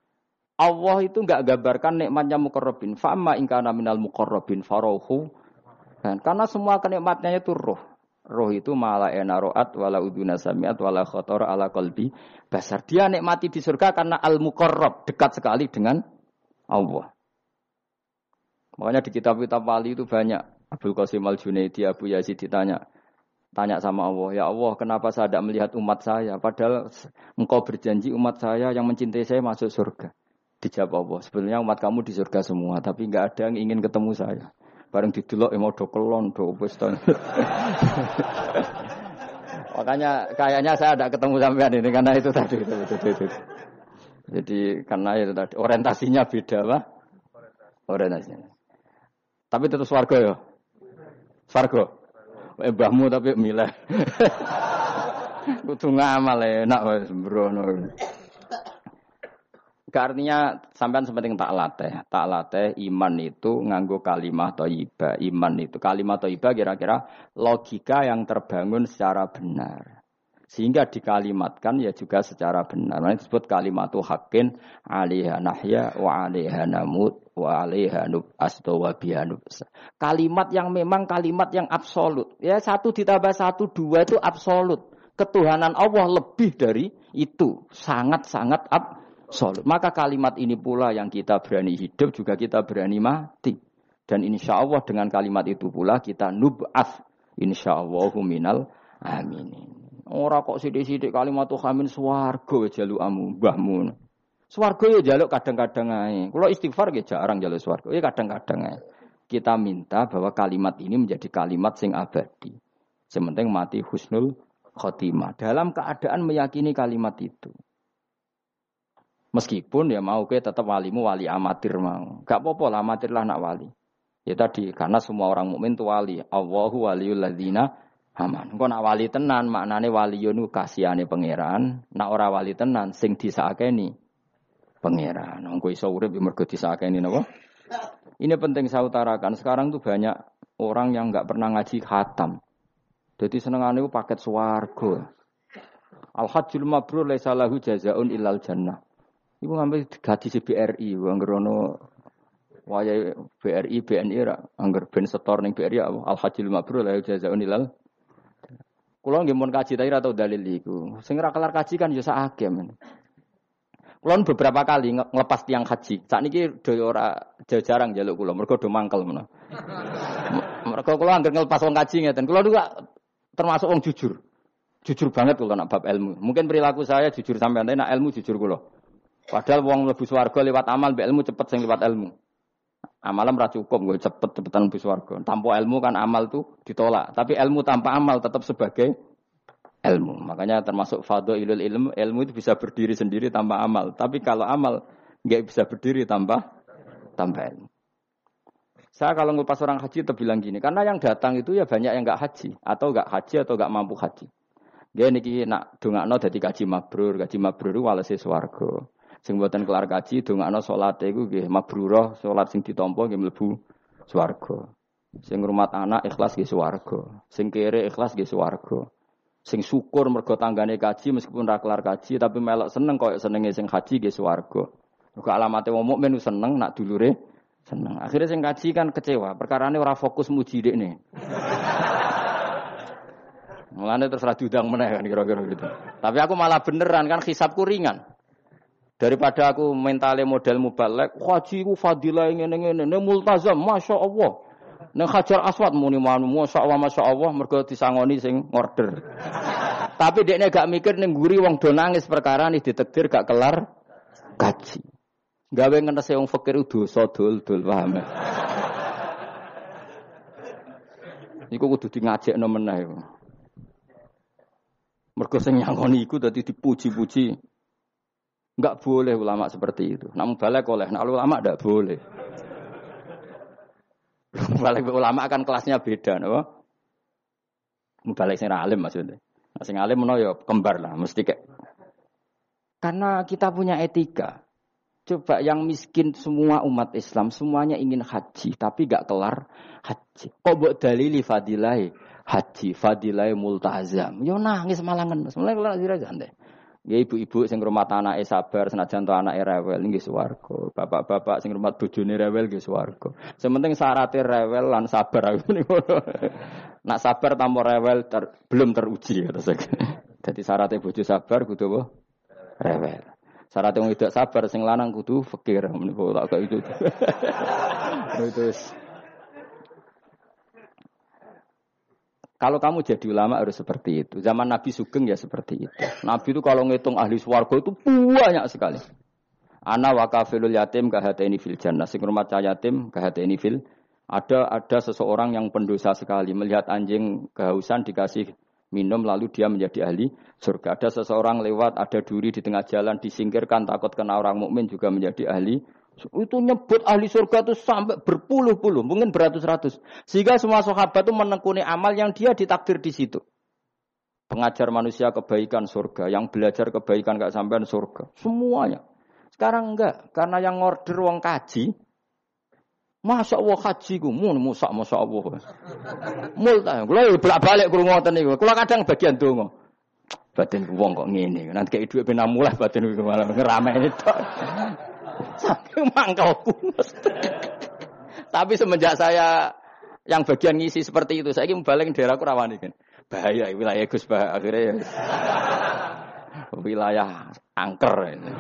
Allah itu enggak gambarkan nikmatnya mukorrobin. Fa'amma ingkana minal mukorrobin farohu. Dan karena semua kenikmatnya itu roh. Roh itu malah enaroat wala uduna samiat wala khotor ala kolbi basar. Dia nikmati di surga karena al mukorrob dekat sekali dengan Allah. Makanya di kitab-kitab wali itu banyak. Abdul Qasim al Junaidi, Abu Yazid ditanya, tanya sama Allah, ya Allah, kenapa saya tidak melihat umat saya? Padahal engkau berjanji umat saya yang mencintai saya masuk surga. Dijawab Allah, sebenarnya umat kamu di surga semua, tapi nggak ada yang ingin ketemu saya. Bareng didelok ya mau do kelon, do Makanya kayaknya saya ada ketemu sampean ini karena itu tadi itu, itu, itu, itu. Jadi karena itu tadi orientasinya beda lah. Orientasinya. Tapi tetap swarga ya. Swarga. Eh mbahmu tapi milih. Kudu ngamal enak wis mbrono. Artinya sampean sepenting tak latih, tak latih iman itu nganggo kalimah toibah. Iman itu kalimah toibah kira-kira logika yang terbangun secara benar. Sehingga dikalimatkan ya juga secara benar. Nah, disebut kalimat tuh hakin alaiha nahya wa alaiha namut wa alaiha nub wa Kalimat yang memang kalimat yang absolut. Ya satu ditambah satu dua itu absolut. Ketuhanan Allah lebih dari itu. Sangat-sangat absolut absolut. Maka kalimat ini pula yang kita berani hidup juga kita berani mati. Dan insya Allah dengan kalimat itu pula kita nub'af. Insya Allah minal amin. Orang kok sidik-sidik kalimat tuh amin swargo jalu amu mbahmu. Swargo ya jaluk kadang-kadang aja. Kalau istighfar ya jarang jaluk swargo. Ya kadang-kadang aja. Kita minta bahwa kalimat ini menjadi kalimat sing abadi. Sementing mati husnul khotimah. Dalam keadaan meyakini kalimat itu. Meskipun ya mau ke tetap walimu wali amatir mau. Gak apa-apa lah amatir lah nak wali. Ya tadi karena semua orang mukmin itu wali. Allahu waliul ladzina aman. Engko nak wali tenan maknane wali yo kasihane pangeran. Nak ora wali tenan sing disakeni pangeran. Engko iso urip mergo disakeni napa? Ini penting saya utarakan. Sekarang tuh banyak orang yang nggak pernah ngaji khatam. Jadi senengane paket swarga. Al-hajjul mabrur laisa lahu jazaun illal jannah. Ibu ngambil gaji si BRI, angger ono waya BRI, BNI ra, angger ben setor ning BRI Al Hajjil Mabrur la jazaun ilal. Kulo nggih mun kaji tapi atau dalil iku. Sing ora kelar kaji kan ya sakake men. Kulon beberapa kali ngelepas tiang haji. Saat ini do ora jarang jaluk kulo, mereka do mangkel mana. mereka kulo angger ngelepas wong kaji ngeten. Kulo juga termasuk wong jujur. Jujur banget kulo nak bab ilmu. Mungkin perilaku saya jujur sampai nanti nak ilmu jujur kulo. Padahal wong lebu swarga lewat amal, mbek ilmu cepet sing lewat ilmu. Amalan ora cukup gue cepet cepetan lebu swarga. Tanpa ilmu kan amal tuh ditolak, tapi ilmu tanpa amal tetap sebagai ilmu. Makanya termasuk ilul ilmu, ilmu itu bisa berdiri sendiri tanpa amal. Tapi kalau amal nggak bisa berdiri tanpa tanpa ilmu. Saya kalau ngupas orang haji itu bilang gini, karena yang datang itu ya banyak yang nggak haji atau nggak haji atau nggak mampu haji. Dia niki nak dongakno dadi kaji mabrur, kaji mabrur walase swarga. Sing buatan kelar kaji dongakno salate iku nggih mabrurah, salat sing ditampa nggih mlebu swarga. Sing rumat anak ikhlas nggih swarga. Sing kere ikhlas nggih swarga. Sing syukur mergo tanggane kaji meskipun ra kelar kaji tapi melok seneng koyo senenge sing haji ge swarga. Mergo alamate wong mukmin seneng nak dulure seneng. Akhirnya sing kaji kan kecewa, perkarane ora fokus muji dekne. Mulane terus ra diundang meneh kan kira-kira gitu. Tapi aku malah beneran kan hisabku ringan. Daripada aku mentale model mubalek, haji ku fadilah ngene-ngene, ne multazam, Masya Allah. Neng Hajar Aswad muni manu, Masya Allah, Masya Allah, mergo disangoni sing order. Tapi dekne gak mikir ning guri wong do perkara nih ditekdir gak kelar gaji. Gawe ngenese wong fakir dosa dul-dul, paham ya? Iku kudu di ngajekno meneh. Mergo sing nyangoni iku dadi dipuji-puji. Enggak boleh ulama seperti itu. Namun balik oleh, nah ulama enggak boleh. balik ulama kan kelasnya beda, no? Balik sing alim maksudnya. Nah, sing alim no ya kembar lah, mesti kayak. Karena kita punya etika. Coba yang miskin semua umat Islam semuanya ingin haji, tapi gak kelar haji. Kok buat dalili fadilai haji, fadilai multazam. Yo nangis malah ngenes. Mulai kelar haji deh. Ya ibu-ibu sing rumah anake sabar senajan to anake rewel nggih swarga. Bapak-bapak sing rumah bojone rewel nggih swarga. Sementing syaratnya rewel lan sabar Nak sabar tanpa rewel ter, belum teruji kata saya. Jadi syaratnya bojo sabar kudu apa? Rewel. Syaratnya wong tidak sabar sing lanang kudu fakir. Menika tak itu. Itu Kalau kamu jadi ulama harus seperti itu. Zaman Nabi Sugeng ya seperti itu. Nabi itu kalau ngitung ahli swargo itu banyak sekali. Ana wakafilul yatim ini fil jannah. Sing rumah yatim ini fil. Ada ada seseorang yang pendosa sekali melihat anjing kehausan dikasih minum lalu dia menjadi ahli surga. Ada seseorang lewat ada duri di tengah jalan disingkirkan takut kena orang mukmin juga menjadi ahli itu nyebut ahli surga itu sampai berpuluh-puluh, mungkin beratus-ratus. Sehingga semua sahabat itu menekuni amal yang dia ditakdir di situ. Pengajar manusia kebaikan surga, yang belajar kebaikan gak sampai surga. Semuanya. Sekarang enggak, karena yang order wong kaji, Masa Allah haji ku mun musak masa Allah. Multa, kula bolak-balik krungu ngoten niku. Kula kadang bagian donga. Batin wong kok ngene. Nanti kayak dhuwit ben mulai batin malah ngerameni tok. Saking mangkalku. Tapi semenjak saya yang bagian ngisi seperti itu, saya ingin balik daerahku rawani kan. Bahaya wilayah Gus bah akhirnya ya. wilayah angker. Ini.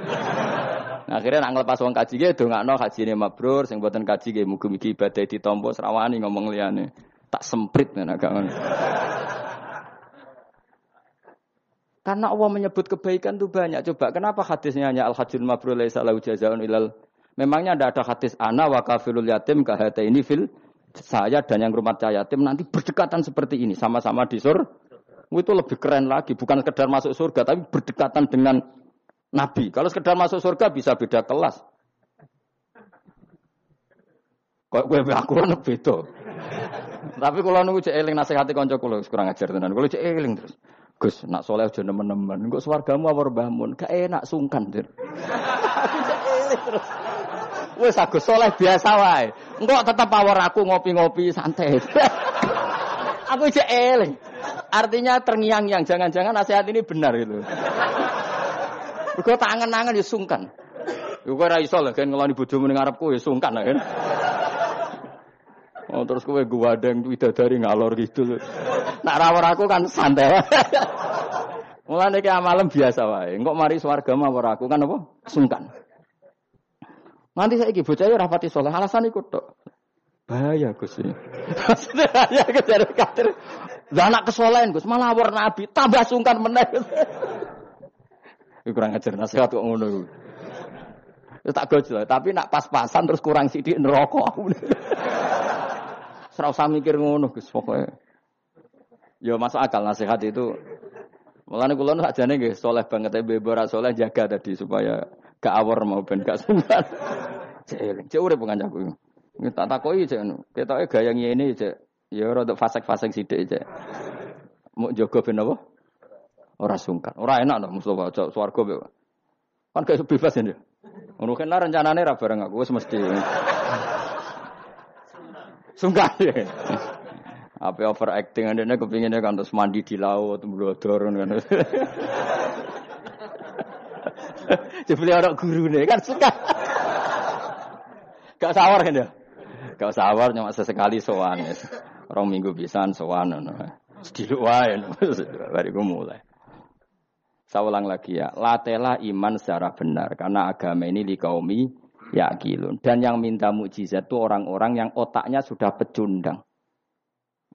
Nah, akhirnya nak ngelepas wong kaji ge dongakno kajine mabrur sing buatan kaji ge mugi-mugi ibadah ditampa serawani ngomong liyane. Tak semprit agak karena Allah menyebut kebaikan itu banyak. Coba kenapa hadisnya hanya al-hajjul mabrur laisa lahu jazaa'un ilal Memangnya tidak ada hadis ana wa kafilul yatim kahata ini fil saya dan yang rumah yatim nanti berdekatan seperti ini sama-sama di sur. Itu lebih keren lagi, bukan sekedar masuk surga tapi berdekatan dengan nabi. Kalau sekedar masuk surga bisa beda kelas. Kok gue aku kan beda. Tapi kalau nunggu cek eling nasihati konco kulo kurang ajar tenan. Kulo cek eling terus. Gus, nak soleh aja nemen-nemen. Engko swargamu apa bangun? Gak enak sungkan, Dir. terus. Wes aku soleh biasa wae. Engko tetap power aku ngopi-ngopi santai. aku cek eling. Artinya terngiang-ngiang, jangan-jangan nasihat ini benar itu. Engko tangan-tangan ya sungkan. Yo ora iso lah kan ngeloni bojomu ning ngarepku ya sungkan kan. Oh terus kowe guwadeng widadari ngalor gitu. Nak rawor aku kan santai. Mulane ki amalem biasa wae. Engko mari swarga mawar aku kan apa? Sungkan. Nanti saya bocah ya rapati soleh. Alasan ikut tok. Bahaya Gus ini. Bahaya kejar kadir. Lah anak kesolehan Gus malah war nabi tambah sungkan meneh. kurang ajar nasihat kok ngono. Ya tak gojol, tapi nak pas-pasan terus kurang sidik neraka. Serau usah mikir ngono Gus pokoknya. Ya masuk akal nasihat itu. Mulane kula sakjane nggih soleh banget e bebo soleh jaga tadi supaya gak awor mau ben gak sumbat. Cek eling, cek urip kancaku. Tak takoki cek anu. Ketoke gaya ngene cek. Ya rada fasek-fasek sithik cek. Mau jaga ben apa? Ora sungkan. Ora enak to Mustofa cok swarga Kan gak bebas ya. Ngono kan rencanane ra bareng aku wis mesti. Sungkan ya. Apa overacting ane kepinginnya kan terus mandi di laut, blodor kan. Jebule orang guru nih kan suka. Gak sawar kan ya? Gak sawar cuma sesekali sowan. Orang minggu pisan sowan. Sediluk wae. Bariku mulai. Saya ulang lagi ya, latela iman secara benar karena agama ini di kaumi yakilun. Dan yang minta mukjizat itu orang-orang yang otaknya sudah pecundang.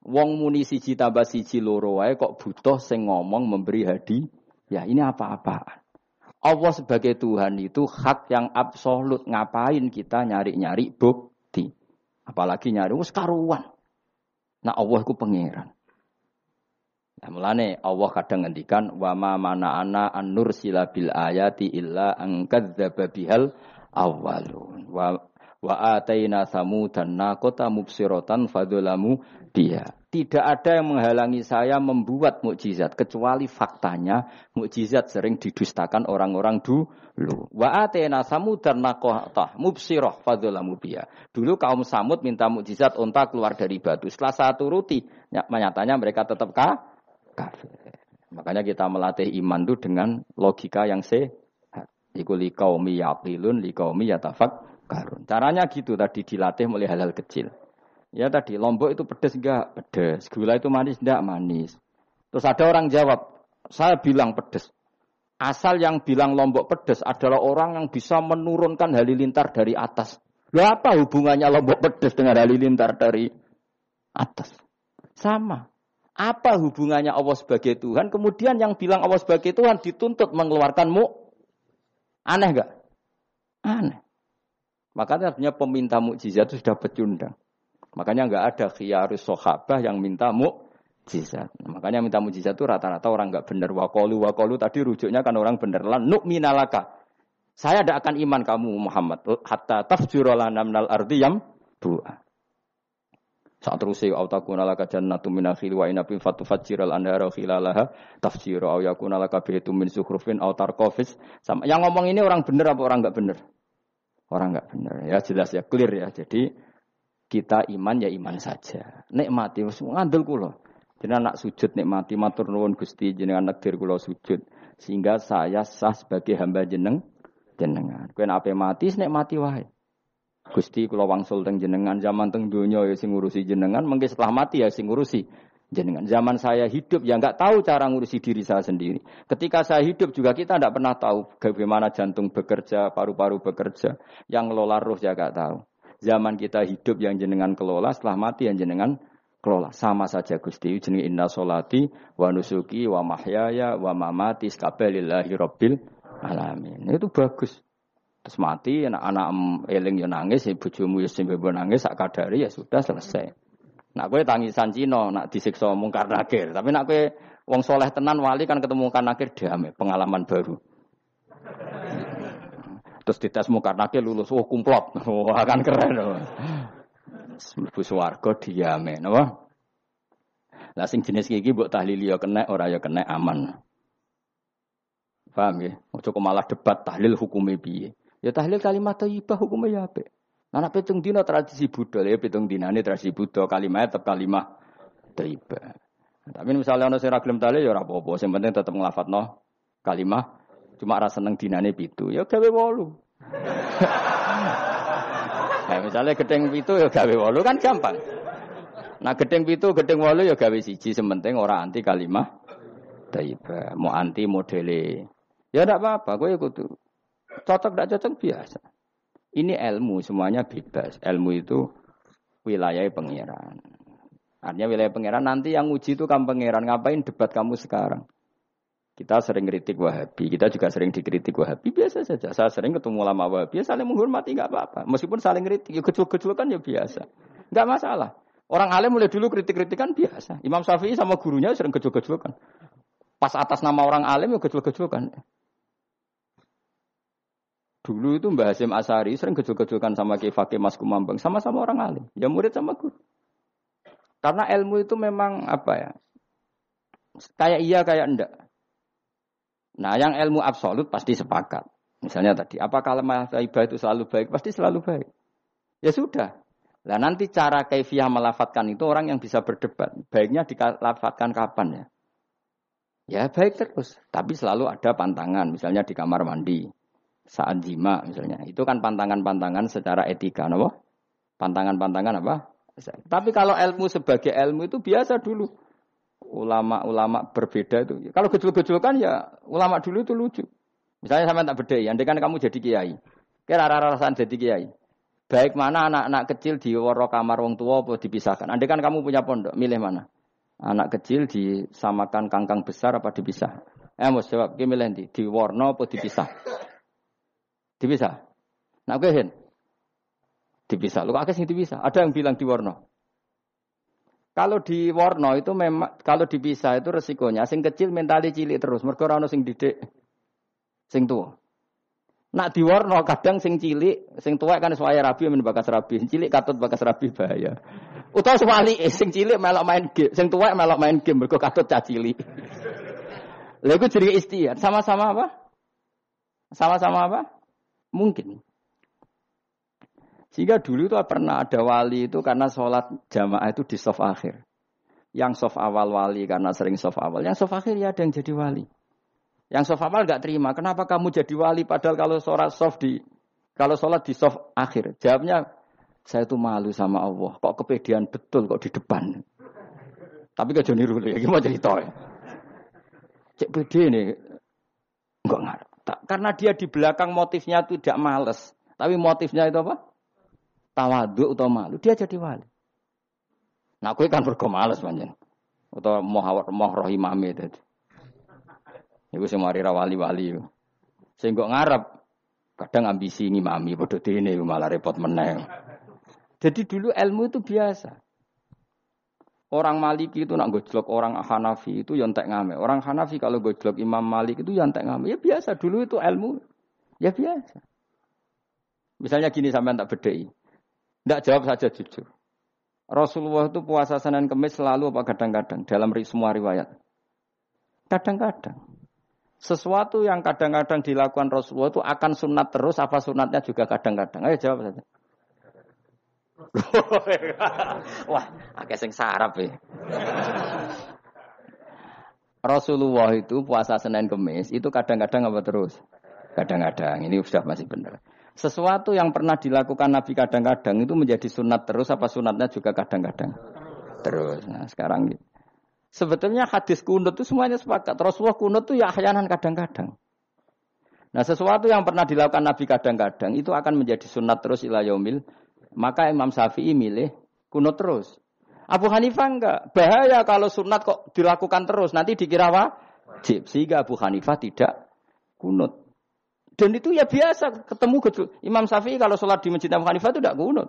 Wong muni siji tambah siji loro wae kok butuh sing ngomong memberi hadi. Ya ini apa-apaan. Allah sebagai Tuhan itu hak yang absolut. Ngapain kita nyari-nyari bukti? Apalagi nyari wis karuan. Nah Allah itu pangeran. Nah, mulane Allah kadang ngendikan wa ma mana ana an nursila bil ayati illa an kadzdzaba bihal awwalun wa wa ataina samudan naqata mubsiratan fadzalamu dia. Tidak ada yang menghalangi saya membuat mukjizat kecuali faktanya mukjizat sering didustakan orang-orang dulu. Wa atena samudan naqata mubsirah fadzalamu biha. Dulu kaum Samud minta mukjizat unta keluar dari batu. Setelah saya turuti, nyatanya mereka tetap kafir. Makanya kita melatih iman itu dengan logika yang sehat. Iku li qaumi yaqilun li qaumi yatafakkarun. Caranya gitu tadi dilatih mulai hal-hal kecil. Ya tadi lombok itu pedes enggak? Pedes. Gula itu manis enggak? Manis. Terus ada orang jawab, saya bilang pedes. Asal yang bilang lombok pedes adalah orang yang bisa menurunkan halilintar dari atas. Lalu apa hubungannya lombok pedes dengan halilintar dari atas? Sama. Apa hubungannya Allah sebagai Tuhan? Kemudian yang bilang Allah sebagai Tuhan dituntut mengeluarkanmu. Aneh enggak? Aneh. Makanya artinya peminta mukjizat itu sudah pecundang. Makanya enggak ada khiyarus sohabah yang minta mukjizat. Makanya minta mukjizat itu rata-rata orang enggak benar. Wakolu, wakolu tadi rujuknya kan orang benar. Lan minalaka. Saya tidak akan iman kamu Muhammad. Hatta tafjurolana minal ardiyam buah. Saat terus au takuna laka jannatu min akhil wa inabin fatufajjiral anhara khilalaha tafjiru au yakuna laka baitum min zukhrufin au tarqafis. Sama yang ngomong ini orang benar apa orang enggak benar? Orang enggak benar. Ya jelas ya clear ya. Jadi kita iman ya iman saja. Nikmati wis ngandel kula. Jenengan nak sujud nikmati matur nuwun Gusti jenengan nekdir kula sujud sehingga saya sah sebagai hamba jeneng jenengan. Kowe nek mati nikmati wae. Gusti kula wangsul teng jenengan zaman teng donya ya sing ngurusi jenengan, mungkin setelah mati ya sing ngurusi jenengan. Zaman saya hidup ya nggak tahu cara ngurusi diri saya sendiri. Ketika saya hidup juga kita tidak pernah tahu bagaimana jantung bekerja, paru-paru bekerja, yang ngelola roh ya nggak tahu. Zaman kita hidup yang jenengan kelola, setelah mati yang jenengan kelola. Sama saja Gusti jeneng inna solati wa nusuki wa mahyaya wa mamati rabbil alamin. Itu bagus. Terus mati, anak-anak eling ya nangis, ya bojomu ya sing nangis, sak kadari ya sudah selesai. Nak kowe tangisan Cina, nak disiksa mungkar nakir. Tapi nak kowe wong soleh tenan wali kan ketemu mungkar nakir damai, pengalaman baru. Terus dites mungkar nakir lulus, oh kumplot, wah kan keren. Mlebu swarga diame, napa? Lah sing jenis iki mbok tahlili ya kena, ora ya kena aman. Paham ya? Ojo malah debat tahlil hukumnya piye. Ya tahlil kalimat thayyibah hukumnya ya apik. Anak pitung dina tradisi Buddha ya pitung dina ini tradisi Buddha kalimat tetap kalimat thayyibah. Tapi misalnya ono sing ra gelem tahlil ya ora apa-apa, sing penting tetep nglafadzno kalimat cuma rasa seneng dinane pitu ya gawe wolu. nah, misalnya gedeng pitu ya gawe wolu kan gampang. Nah gedeng pitu, gedeng wolu ya gawe siji, sementing ora anti kalimat thayyibah, mau anti modele. Ya ndak apa-apa, kowe kudu Cocok tidak cocok biasa. Ini ilmu semuanya bebas. Ilmu itu wilayah pangeran. Artinya wilayah pangeran nanti yang uji itu kamu pangeran. Ngapain debat kamu sekarang? Kita sering kritik Wahabi, kita juga sering dikritik Wahabi, biasa saja. Saya sering ketemu lama Wahabi, ya saling menghormati nggak apa-apa. Meskipun saling kritik, ya kecil-kecil kan ya biasa. Nggak masalah. Orang alim mulai dulu kritik-kritikan biasa. Imam Syafi'i sama gurunya sering kecil-kecil kan. Pas atas nama orang alim ya kecil-kecil kan. Dulu itu Mbah Hasim Asari sering kecil-kecilkan sama Ki Fakih Mas Kumambang, sama-sama orang alim, ya murid sama guru. Karena ilmu itu memang apa ya? Kayak iya kayak enggak. Nah, yang ilmu absolut pasti sepakat. Misalnya tadi, apa kalimat taibah itu selalu baik? Pasti selalu baik. Ya sudah. Nah nanti cara kaifiah melafatkan itu orang yang bisa berdebat. Baiknya dilafatkan kapan ya? Ya baik terus. Tapi selalu ada pantangan. Misalnya di kamar mandi. Saat jima misalnya. Itu kan pantangan-pantangan secara etika. Apa? Pantangan-pantangan apa? Tapi kalau ilmu sebagai ilmu itu biasa dulu. Ulama-ulama berbeda itu. Kalau gejol-gejolkan ya ulama dulu itu lucu. Misalnya sama tak beda andai kan kamu jadi kiai. Kira rara-rasaan jadi kiai. Baik mana anak-anak kecil di woro kamar wong tua apa dipisahkan. Andai kan kamu punya pondok, milih mana? Anak kecil disamakan kangkang besar apa dipisah? Eh, mau jawab, milih di di warna apa dipisah? Dipisah. Nah, oke hen. Dipisah. Lu akeh sing dipisah. Ada yang bilang di warna. Kalau di warna itu memang kalau dipisah itu resikonya sing kecil mentali cilik terus. Mergo ora sing didik sing tua. Nak diwarno kadang sing cilik, sing tua kan suaya rabi men bakas rabi, cilik katut bakas rabi bahaya. Utawa sewali eh, sing cilik melok main game, sing tua melok main game mergo katut cah cilik. Lha iku jadi istiad, sama-sama apa? Sama-sama apa? Mungkin. Sehingga dulu itu pernah ada wali itu karena sholat jamaah itu di soft akhir. Yang soft awal wali karena sering soft awal. Yang soft akhir ya ada yang jadi wali. Yang soft awal nggak terima. Kenapa kamu jadi wali padahal kalau sholat soft di kalau sholat di soft akhir? Jawabnya saya tuh malu sama Allah. Kok kepedean betul kok di depan. Tapi gak jadi rule. Gimana cerita ya? Cek pede nih. Enggak ngarep. Karena dia di belakang motifnya tuh tidak males. Tapi motifnya itu apa? Tawaduk atau malu. Dia jadi wali. Nah, aku kan berkomales manjen. Atau mau mau rohimame tadi. Iku sing mari wali-wali. Sing kok ngarep kadang ambisi ngimami padha dene malah repot meneng. Jadi dulu ilmu itu biasa. Orang Maliki itu nak gojlok orang Hanafi itu yang tak ngame. Orang Hanafi kalau gojlok Imam Malik itu yang tak ngame. Ya biasa dulu itu ilmu. Ya biasa. Misalnya gini sampai tak bedai. Tidak jawab saja jujur. Rasulullah itu puasa Senin Kemis selalu apa kadang-kadang dalam semua riwayat. Kadang-kadang. Sesuatu yang kadang-kadang dilakukan Rasulullah itu akan sunat terus, apa sunatnya juga kadang-kadang. Ayo jawab saja. Wah, agak sing sarap ya. Rasulullah itu puasa Senin Kemis itu kadang-kadang apa terus? Kadang-kadang. Ini sudah masih benar. Sesuatu yang pernah dilakukan Nabi kadang-kadang itu menjadi sunat terus apa sunatnya juga kadang-kadang? Terus. Nah, sekarang gitu. Sebetulnya hadis kunut itu semuanya sepakat. Rasulullah kunut itu ya ahyanan kadang-kadang. Nah sesuatu yang pernah dilakukan Nabi kadang-kadang itu akan menjadi sunat terus ila yaumil. Maka Imam Syafi'i milih kunut terus. Abu Hanifah enggak. Bahaya kalau sunat kok dilakukan terus. Nanti dikira wajib. Sehingga Abu Hanifah tidak kunut. Dan itu ya biasa ketemu gitu. Imam Syafi'i kalau sholat di masjid Abu Hanifah itu tidak kunut.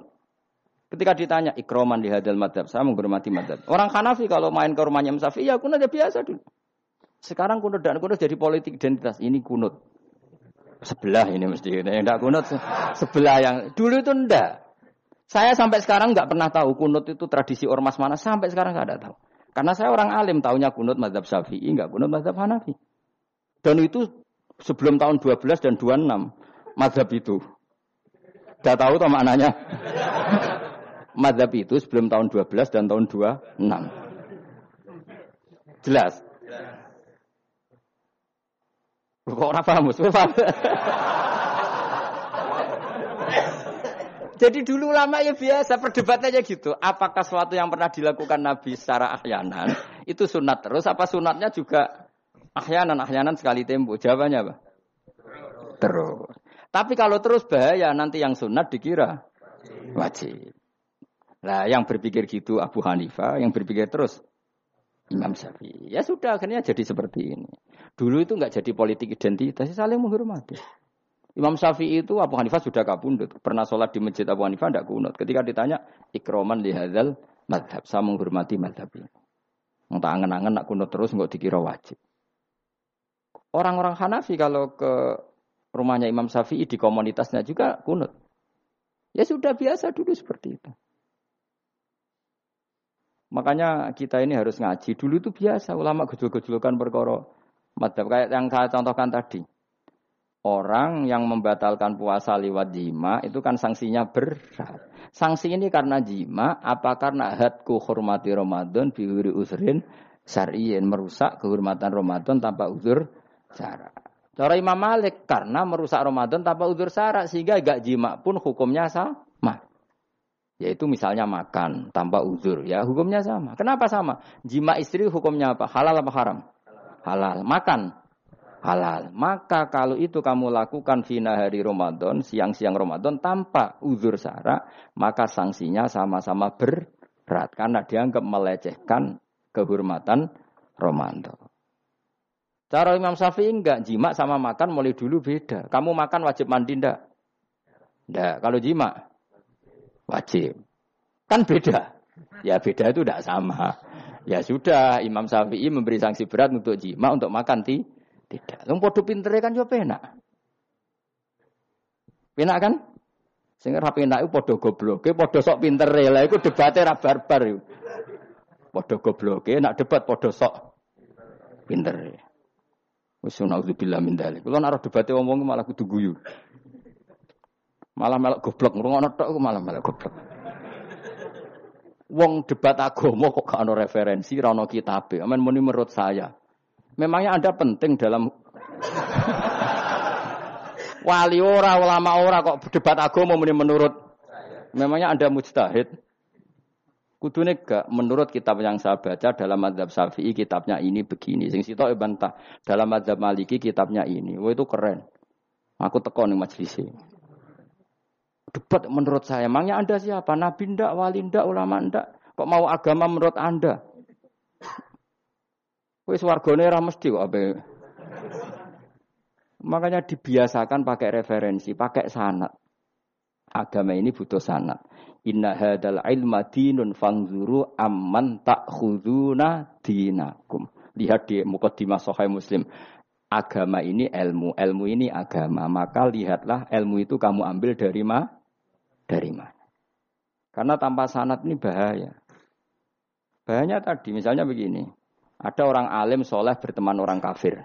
Ketika ditanya ikroman di hadal madhab, saya menghormati madhab. Orang Hanafi kalau main ke rumahnya Imam Syafi'i, ya kunut ya biasa dulu. Sekarang kunut dan kunut jadi politik identitas. Ini kunut. Sebelah ini mesti. Yang tidak kunut sebelah yang dulu itu ndak. Saya sampai sekarang nggak pernah tahu kunut itu tradisi ormas mana. Sampai sekarang nggak ada tahu. Karena saya orang alim, tahunya kunut madhab Syafi'i, nggak kunut madhab Hanafi. Dan itu sebelum tahun 12 dan 26 madhab itu. Udah tahu tuh maknanya madhab itu sebelum tahun 12 dan tahun 26. Jelas? Kok orang paham? paham? Jadi dulu lama ya biasa perdebatannya gitu. Apakah sesuatu yang pernah dilakukan Nabi secara ahyanan itu sunat terus? Apa sunatnya juga ahyanan ahyanan sekali tempo? Jawabannya apa? Terus. Tapi kalau terus bahaya nanti yang sunat dikira wajib. Nah, yang berpikir gitu Abu Hanifah, yang berpikir terus Imam Syafi'i. Ya sudah, akhirnya jadi seperti ini. Dulu itu nggak jadi politik identitas, saling menghormati. Imam Syafi'i itu Abu Hanifah sudah kabundut. Pernah sholat di masjid Abu Hanifah tidak kunut. Ketika ditanya, ikroman lihadzal madhab. Saya menghormati madhab ini. Nggak angen-angen nak kunut terus nggak dikira wajib. Orang-orang Hanafi kalau ke rumahnya Imam Syafi'i di komunitasnya juga kunut. Ya sudah biasa dulu seperti itu. Makanya kita ini harus ngaji. Dulu itu biasa ulama gejol-gejolkan perkara madhab kayak yang saya contohkan tadi. Orang yang membatalkan puasa lewat jima itu kan sanksinya berat. Sanksi ini karena jima, apa karena hadku hormati Ramadan bihuri usrin syar'iyin merusak kehormatan Ramadan tanpa uzur syara. Cara Imam Malik karena merusak Ramadan tanpa uzur syara sehingga gak jima pun hukumnya sama. Yaitu misalnya makan tanpa uzur ya hukumnya sama. Kenapa sama? Jima istri hukumnya apa? Halal apa haram? Halal. Makan halal. Maka kalau itu kamu lakukan fina hari Ramadan, siang-siang Ramadan tanpa uzur sara, maka sanksinya sama-sama berat karena dianggap melecehkan kehormatan Ramadan. Cara Imam Syafi'i enggak, jima sama makan mulai dulu beda. Kamu makan wajib mandi enggak? Enggak, kalau jima wajib. Kan beda. Ya beda itu enggak sama. Ya sudah, Imam Syafi'i memberi sanksi berat untuk jima, untuk makan ti tidak. Wong padha pintere kan yo penak. Penak kan? Sing ora penak iku padha gobloke, padha sok pintere. Lah iku debate ra barbar iku. Padha gobloke, nak debat padha sok pintere. Wis naudzubillah min dzalik. Kulo nek debate wong malah kudu guyu. Malah melok goblok, ngrungokno tok malah melok goblok. Wong debat agama kok gak ana referensi, ra ana kitabe. Amen muni menurut saya. Memangnya Anda penting dalam wali ora, ulama ora kok debat agama menurut Memangnya Anda mujtahid? Kudune gak menurut kitab yang saya baca dalam mazhab Syafi'i kitabnya ini begini. Sing sitok bantah dalam mazhab Maliki kitabnya ini. Wah itu keren. Aku teko ning majelis Debat menurut saya. Emangnya Anda siapa? Nabi ndak, wali ndak, ulama ndak? Kok mau agama menurut Anda? Wis wargane ora mesti kok ape. Makanya dibiasakan pakai referensi, pakai sanat. Agama ini butuh sanat. Inna hadal ilma dinun fangzuru amman ta'khuduna dinakum. Lihat di mukaddimah Sahih Muslim. Agama ini ilmu, ilmu ini agama. Maka lihatlah ilmu itu kamu ambil dari ma? Dari mana? Karena tanpa sanat ini bahaya. Bahayanya tadi, misalnya begini. Ada orang alim soleh berteman orang kafir.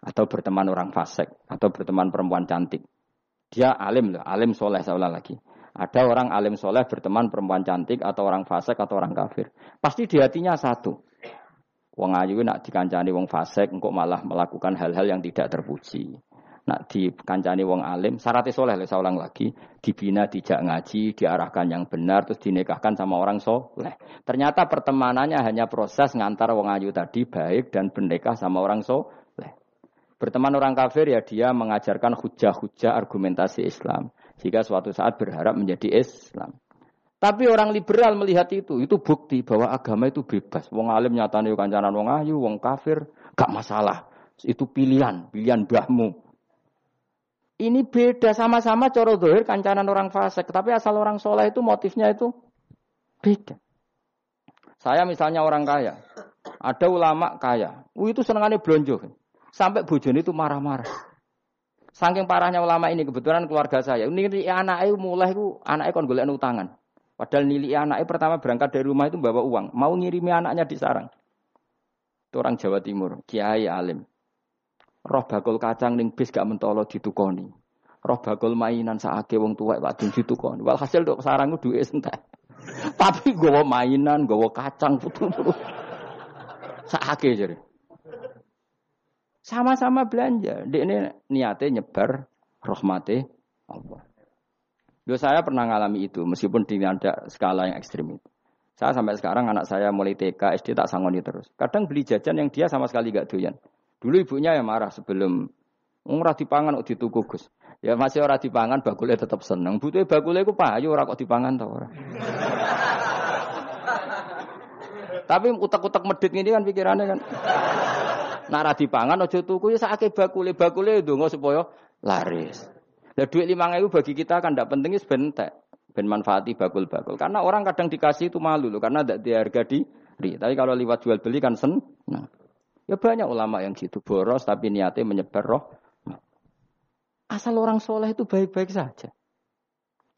Atau berteman orang fasik. Atau berteman perempuan cantik. Dia alim loh, alim soleh seolah lagi. Ada orang alim soleh berteman perempuan cantik atau orang fasik atau orang kafir. Pasti di hatinya satu. Wong ayu nak dikancani wong fasik, engkau malah melakukan hal-hal yang tidak terpuji nak dikancani wong alim, syaratnya soleh, saya ulang lagi, dibina, dijak ngaji, diarahkan yang benar, terus dinikahkan sama orang soleh. Ternyata pertemanannya hanya proses ngantar wong ayu tadi baik dan bernikah sama orang soleh. Berteman orang kafir ya dia mengajarkan hujah-hujah argumentasi Islam. Jika suatu saat berharap menjadi Islam. Tapi orang liberal melihat itu, itu bukti bahwa agama itu bebas. Wong alim nyatanya kancanan wong ayu, wong kafir, gak masalah. Itu pilihan, pilihan bahmu. Ini beda sama-sama coro dohir kancanan orang fasik. Tapi asal orang soleh itu motifnya itu beda. Saya misalnya orang kaya. Ada ulama kaya. Uh, itu senangannya belonjo. Sampai bojone itu marah-marah. Saking parahnya ulama ini kebetulan keluarga saya. Ini anaknya mulai itu anaknya kon golek utangan. Padahal nili anaknya pertama berangkat dari rumah itu bawa uang. Mau ngirimi anaknya di sarang. Itu orang Jawa Timur. Kiai alim. Roh bakul kacang ning bis gak mentolo ditukoni. Roh bakul mainan saake wong tuwek wadon ditukoni. Walhasil dok sarangku duwe entek. Tapi gowo mainan, gowo kacang putu-putu. Saake jadi. Sama-sama belanja. Dia ini niatnya nyebar rahmati Allah. Yo saya pernah ngalami itu meskipun tidak skala yang ekstrim itu. Saya sampai sekarang anak saya mulai TK, SD tak sangoni terus. Kadang beli jajan yang dia sama sekali gak doyan. Dulu ibunya yang marah sebelum ora dipangan kok dituku Gus. Ya masih ora dipangan bakule tetap seneng. Butuhe bakule iku payu ora kok dipangan ta ora. Tapi utak-utak medit ini kan pikirannya kan. Nak ora dipangan aja tuku ya sakake bakule bakule ndonga supaya laris. Lah duit 5000 bagi kita kan ndak penting wis bentek. Ben manfaati bakul-bakul. Karena orang kadang dikasih itu malu loh karena tidak diharga diri. Tapi kalau lewat jual beli kan seneng. Nah. Ya banyak ulama yang gitu boros tapi niatnya menyebar roh. Asal orang soleh itu baik-baik saja.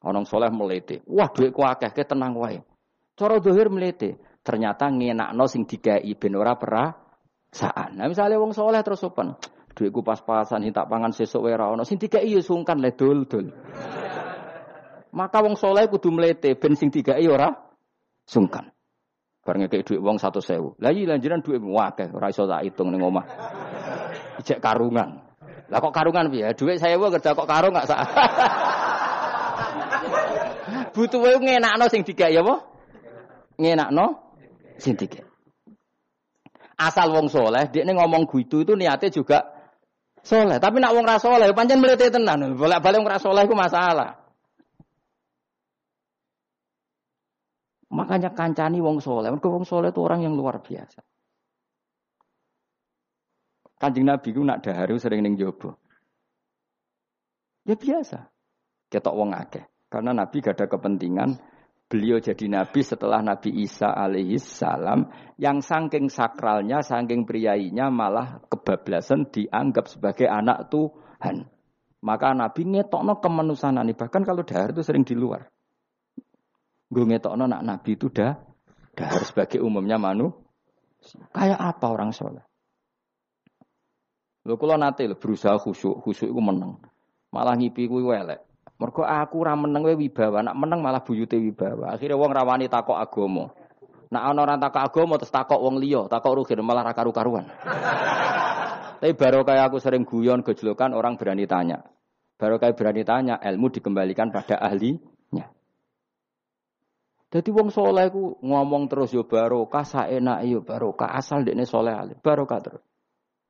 Orang soleh melete. Wah duit ku akeh ke tenang wae. Cara dohir melete. Ternyata ngenakno sing digai ben ora perasaan. Nah misalnya wong soleh terus sopan. Duitku pas-pasan tak pangan sesuk wae ora ono. Sing dikai yo sungkan le dul-dul. Maka wong soleh kudu mlete ben sing dikai ora sungkan. Bareng ngekek duit wong 100.000. Lah iya lanjuran duit akeh ora iso tak hitung ning omah. Ijek karungan. Lah kok karungan piye? Saya wae kerja kok karung gak sak. Butuh wae ngenakno sing dikai apa? Ngenakno sing dikai. Asal wong soleh, dia ngomong gitu itu niatnya juga soleh. Tapi nak wong ra soleh, pancen mlete tenan. Bolak-balik wong ra soleh itu masalah. Makanya kancani wong soleh. Mereka wong soleh itu orang yang luar biasa. Kanjeng Nabi ku nak daharu sering ning jobo. Ya biasa. Ketok wong akeh. Karena Nabi gak ada kepentingan beliau jadi nabi setelah Nabi Isa alaihi salam yang saking sakralnya, saking priainya malah kebablasan dianggap sebagai anak Tuhan. Maka Nabi ngetokno kemanusiaan bahkan kalau dahar itu sering di luar. Gue ngetokno nak Nabi itu dah dahar sebagai umumnya manu. Kayak apa orang soleh? Lho kula nate berusaha khusyuk, khusyuk iku meneng. Malah ngipi kuwi welek. Mergo aku ora meneng wae wibawa, nak meneng malah buyute wibawa. Akhire wong rawani takok agama. Nak ana ora takok agama terus takok wong liya, takok rugi malah ra karu-karuan. Tapi baru kayak aku sering guyon gejlokan orang berani tanya. Baru kayak berani tanya, ilmu dikembalikan pada ahlinya. Jadi wong soleh ku ngomong terus yo barokah, saenak yo barokah, asal dekne soleh alim, barokah terus.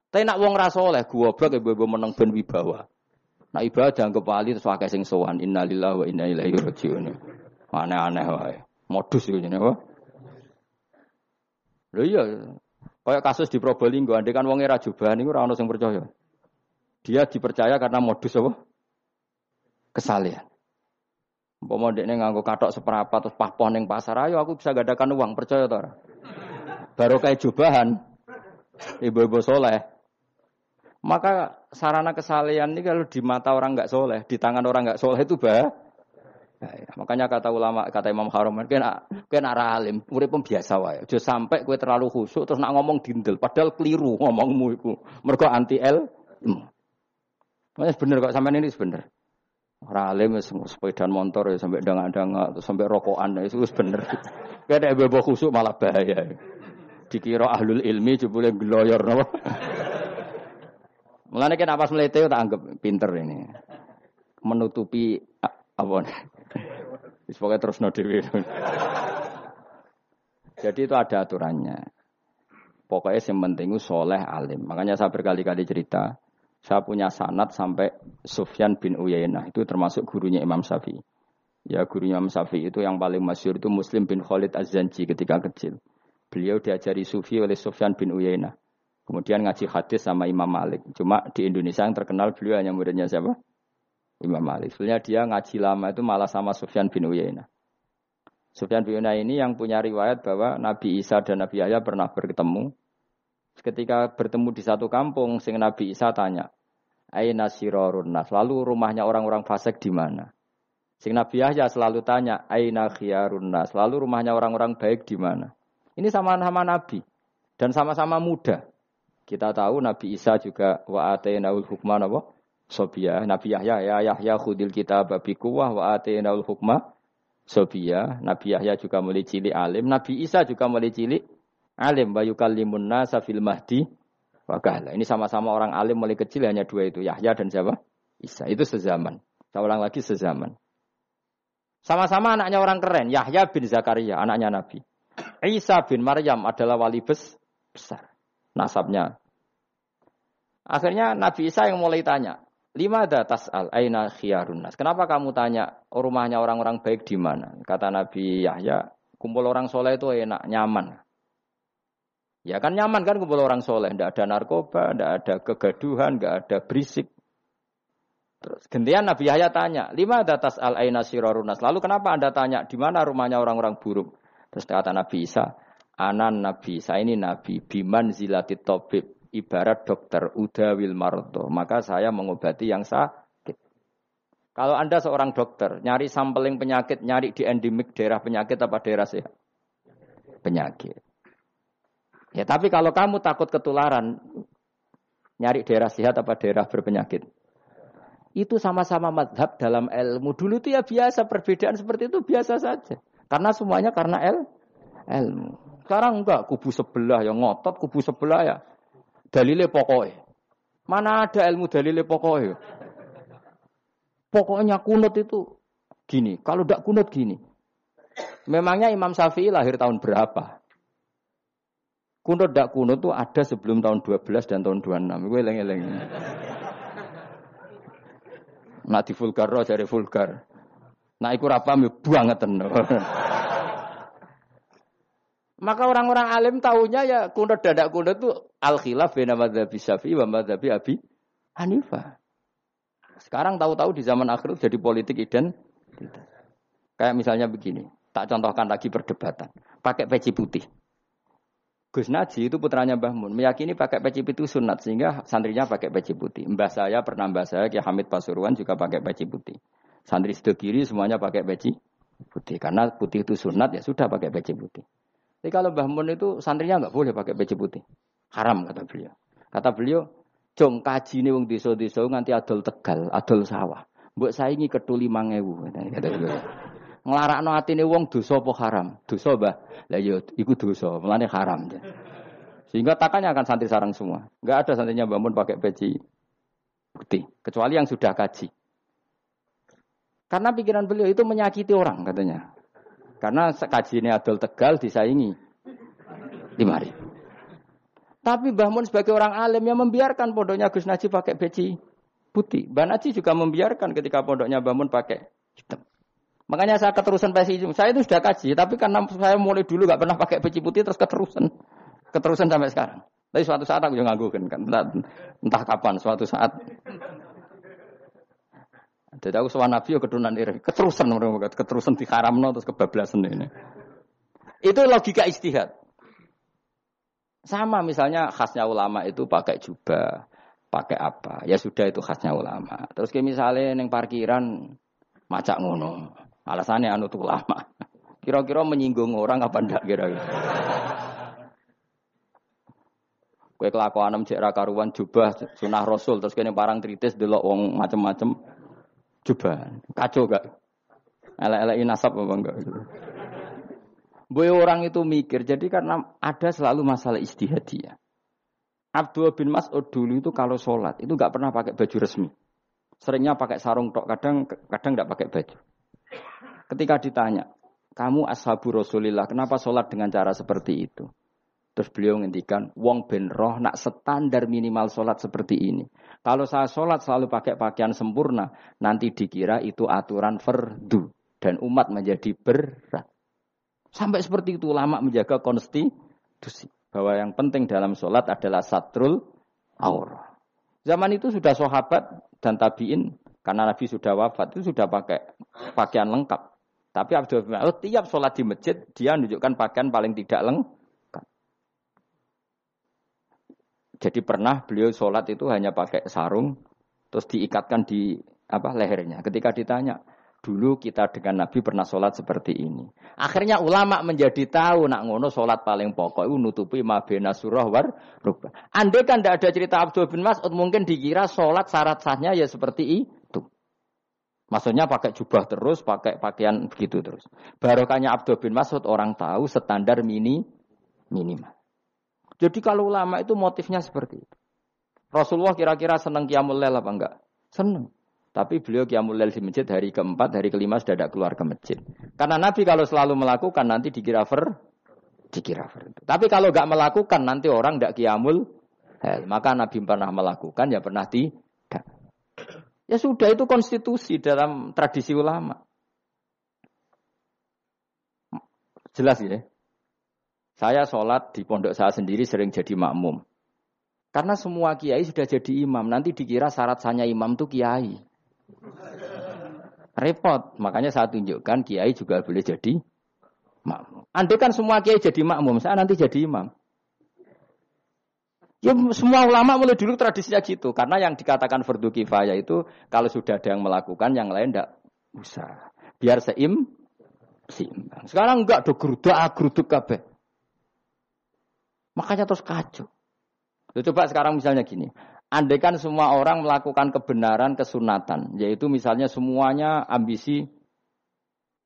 Tapi nak wong ra soleh, goblok ya bobo meneng ben wibawa. Nah ibadah anggap wali terus wakai sing sowan. Innalillahi wa inna ilaihi rajiun. Aneh-aneh wae. Modus iku jenenge apa? Lho iya, kayak kasus di Probolinggo, andai kan wong era jubahan niku ora ono percaya. Dia dipercaya karena modus apa? Kesalian. Umpama dekne nganggo katok seprapat terus pahpoh ning pasar, ayo aku bisa gadakan uang, percaya to? Baru kayak jubahan, ibu-ibu soleh, maka sarana kesalehan ini kalau di mata orang nggak soleh, di tangan orang nggak soleh itu bah. Ya. Makanya kata ulama, kata Imam Haram, kena kena alim, pun biasa wae. Jangan sampai kue terlalu khusyuk terus nak ngomong dindel, padahal keliru ngomongmu itu. Mereka anti el. Mas bener kok sampai ini bener. Orang alim sepeda motor ya sampai dangak-dangak sampai rokokan itu bener. Kayak ada bebo khusuk malah bahaya. Dikira ahlul ilmi jebule gloyor napa. Mulane kan apa melete tak anggap pinter ini. Menutupi apa Wis terus no dhewe. Jadi itu ada aturannya. Pokoknya yang penting itu soleh alim. Makanya saya berkali-kali cerita, saya punya sanat sampai Sufyan bin Uyainah itu termasuk gurunya Imam Syafi'i. Ya gurunya Imam Syafi'i itu yang paling masyur itu Muslim bin Khalid Az-Zanji ketika kecil. Beliau diajari sufi oleh Sufyan bin Uyainah. Kemudian ngaji hadis sama Imam Malik. Cuma di Indonesia yang terkenal beliau hanya muridnya siapa? Imam Malik. Sebenarnya dia ngaji lama itu malah sama Sufyan bin Uyainah. Sufyan bin Uyainah ini yang punya riwayat bahwa Nabi Isa dan Nabi Yahya pernah bertemu. Ketika bertemu di satu kampung, sing Nabi Isa tanya, Aina sirorun nas. Lalu rumahnya orang-orang fasik di mana? Sing Nabi Yahya selalu tanya, Aina khiyarun nas. Lalu rumahnya orang-orang baik di mana? Ini sama-sama Nabi dan sama-sama muda. Kita tahu Nabi Isa juga wa atainaul hukma napa? Sobia. Nabi Yahya ya Yahya khudil kita babi kuwah wa atainaul hukma Sobia. Nabi Yahya juga mulai cilik alim. Nabi Isa juga mulai cilik alim. Bayu kalimun nasa fil mahdi Wakala. Ini sama-sama orang alim mulai kecil hanya dua itu. Yahya dan siapa? Isa. Itu sezaman. Saya ulang lagi sezaman. Sama-sama anaknya orang keren. Yahya bin Zakaria, anaknya Nabi. Isa bin Maryam adalah wali besar nasabnya. Akhirnya Nabi Isa yang mulai tanya, lima datas al aina khiyarun nas. Kenapa kamu tanya rumahnya orang-orang baik di mana? Kata Nabi Yahya, kumpul orang soleh itu enak, nyaman. Ya kan nyaman kan kumpul orang soleh, tidak ada narkoba, tidak ada kegaduhan, tidak ada berisik. Terus gantian Nabi Yahya tanya, lima datas al aina nas. Lalu kenapa anda tanya di mana rumahnya orang-orang buruk? Terus kata Nabi Isa, anan nabi, saya ini nabi, biman zilati tobib, ibarat dokter, udawil marto. Maka saya mengobati yang sakit. Kalau Anda seorang dokter, nyari sampling penyakit, nyari di endemik daerah penyakit apa daerah sehat? Penyakit. Ya tapi kalau kamu takut ketularan, Nyari daerah sehat apa daerah berpenyakit? Itu sama-sama madhab dalam ilmu. Dulu itu ya biasa, perbedaan seperti itu biasa saja. Karena semuanya karena el, ilmu. Sekarang enggak, kubu sebelah yang ngotot, kubu sebelah ya. Dalilnya pokoknya. Mana ada ilmu dalilnya pokoknya? Pokoknya kunut itu gini. Kalau tidak kunut gini. Memangnya Imam Syafi'i lahir tahun berapa? Kunut tidak kunut itu ada sebelum tahun 12 dan tahun 26. Gue eleng-eleng. Nak di vulgar roh jadi vulgar. Nah iku rapam banget Maka orang-orang alim tahunya ya kunut dadak kunut itu al khilaf bina madzhabi Syafi'i madzhabi Abi Hanifah. Sekarang tahu-tahu di zaman akhir jadi politik identitas. Kayak misalnya begini, tak contohkan lagi perdebatan. Pakai peci putih. Gus Naji itu putranya Mbah Mun, meyakini pakai peci putih sunat sehingga santrinya pakai peci putih. Mbah saya pernah mbah saya Ki Hamid Pasuruan juga pakai peci putih. Santri sebelah kiri semuanya pakai peci putih karena putih itu sunat ya sudah pakai peci putih. Tapi kalau Mbah Mun itu santrinya nggak boleh pakai peci putih. Haram kata beliau. Kata beliau, "Jong kaji ini wong desa-desa nganti adol Tegal, adol sawah. Mbok saingi ketuli 5000." Kata beliau. Nglarakno atine wong dosa apa haram? Dosa, Mbah. Lah ya iku dosa, mulane haram. Sehingga takannya akan santri sarang semua. Enggak ada santrinya bangun pakai peci putih, kecuali yang sudah kaji. Karena pikiran beliau itu menyakiti orang katanya. Karena kaji ini adol tegal disaingi lima hari. Tapi Mbah Mun sebagai orang alim yang membiarkan pondoknya Gus Najib pakai peci putih. Mbah juga membiarkan ketika pondoknya Mbah Mun pakai hitam. Makanya saya keterusan peci Saya itu sudah kaji, tapi karena saya mulai dulu nggak pernah pakai peci putih, terus keterusan, keterusan sampai sekarang. Tapi suatu saat aku juga ngagukin kan, entah, entah kapan, suatu saat. Jadi aku soal Nabi ya keturunan iri, keterusan keterusan di no terus kebablasan ini. Itu logika istihad. Sama misalnya khasnya ulama itu pakai jubah, pakai apa? Ya sudah itu khasnya ulama. Terus kayak misalnya neng parkiran macak ngono. Alasannya anu tuh lama. Kira-kira menyinggung orang apa ndak kira-kira. Kue kelakuan cek karuan jubah sunah rasul terus kene parang tritis delok wong macem-macem jubah kacau gak? Elek-elek nasab apa enggak? Boy orang itu mikir jadi karena ada selalu masalah istihadiyah. Abdul bin Mas'ud dulu itu kalau sholat itu nggak pernah pakai baju resmi. Seringnya pakai sarung tok, kadang kadang nggak pakai baju. Ketika ditanya, kamu ashabu Rasulillah, kenapa sholat dengan cara seperti itu? Terus beliau ngendikan, wong ben roh nak standar minimal sholat seperti ini. Kalau saya sholat selalu pakai pakaian sempurna, nanti dikira itu aturan fardu. Dan umat menjadi berat. Sampai seperti itu lama menjaga konstitusi. Bahwa yang penting dalam sholat adalah satrul aurah. Zaman itu sudah sahabat dan tabiin karena Nabi sudah wafat itu sudah pakai pakaian lengkap. Tapi Abdul bin Mas'ud tiap sholat di masjid dia menunjukkan pakaian paling tidak lengkap. Jadi pernah beliau sholat itu hanya pakai sarung, terus diikatkan di apa lehernya. Ketika ditanya, dulu kita dengan Nabi pernah sholat seperti ini. Akhirnya ulama menjadi tahu nak ngono sholat paling pokok itu nutupi mabena surah war. Andai kan tidak ada cerita Abdul bin Mas'ud mungkin dikira sholat syarat sahnya ya seperti itu. Maksudnya pakai jubah terus, pakai pakaian begitu terus. Barokahnya Abdul bin Mas'ud orang tahu standar mini minimal. Jadi kalau ulama itu motifnya seperti itu. Rasulullah kira-kira senang kiamul lel apa enggak? Senang. Tapi beliau kiamul lel di masjid hari keempat, hari kelima sudah tidak keluar ke masjid. Karena Nabi kalau selalu melakukan nanti dikira ver, dikira ver. Tapi kalau enggak melakukan nanti orang tidak kiamul Maka Nabi pernah melakukan ya pernah tidak. Ya sudah itu konstitusi dalam tradisi ulama. Jelas ya. Saya sholat di pondok saya sendiri sering jadi makmum. Karena semua kiai sudah jadi imam. Nanti dikira syarat sanya imam itu kiai. Repot. Makanya saya tunjukkan kiai juga boleh jadi makmum. Andai kan semua kiai jadi makmum, saya nanti jadi imam. Ya semua ulama mulai dulu tradisinya gitu. Karena yang dikatakan fardu kifayah itu kalau sudah ada yang melakukan, yang lain tidak usah. Biar seim, seimbang. Sekarang enggak do geruduk geruduk kabeh. Makanya terus kacau. Coba sekarang misalnya gini, Andaikan semua orang melakukan kebenaran kesunatan, yaitu misalnya semuanya ambisi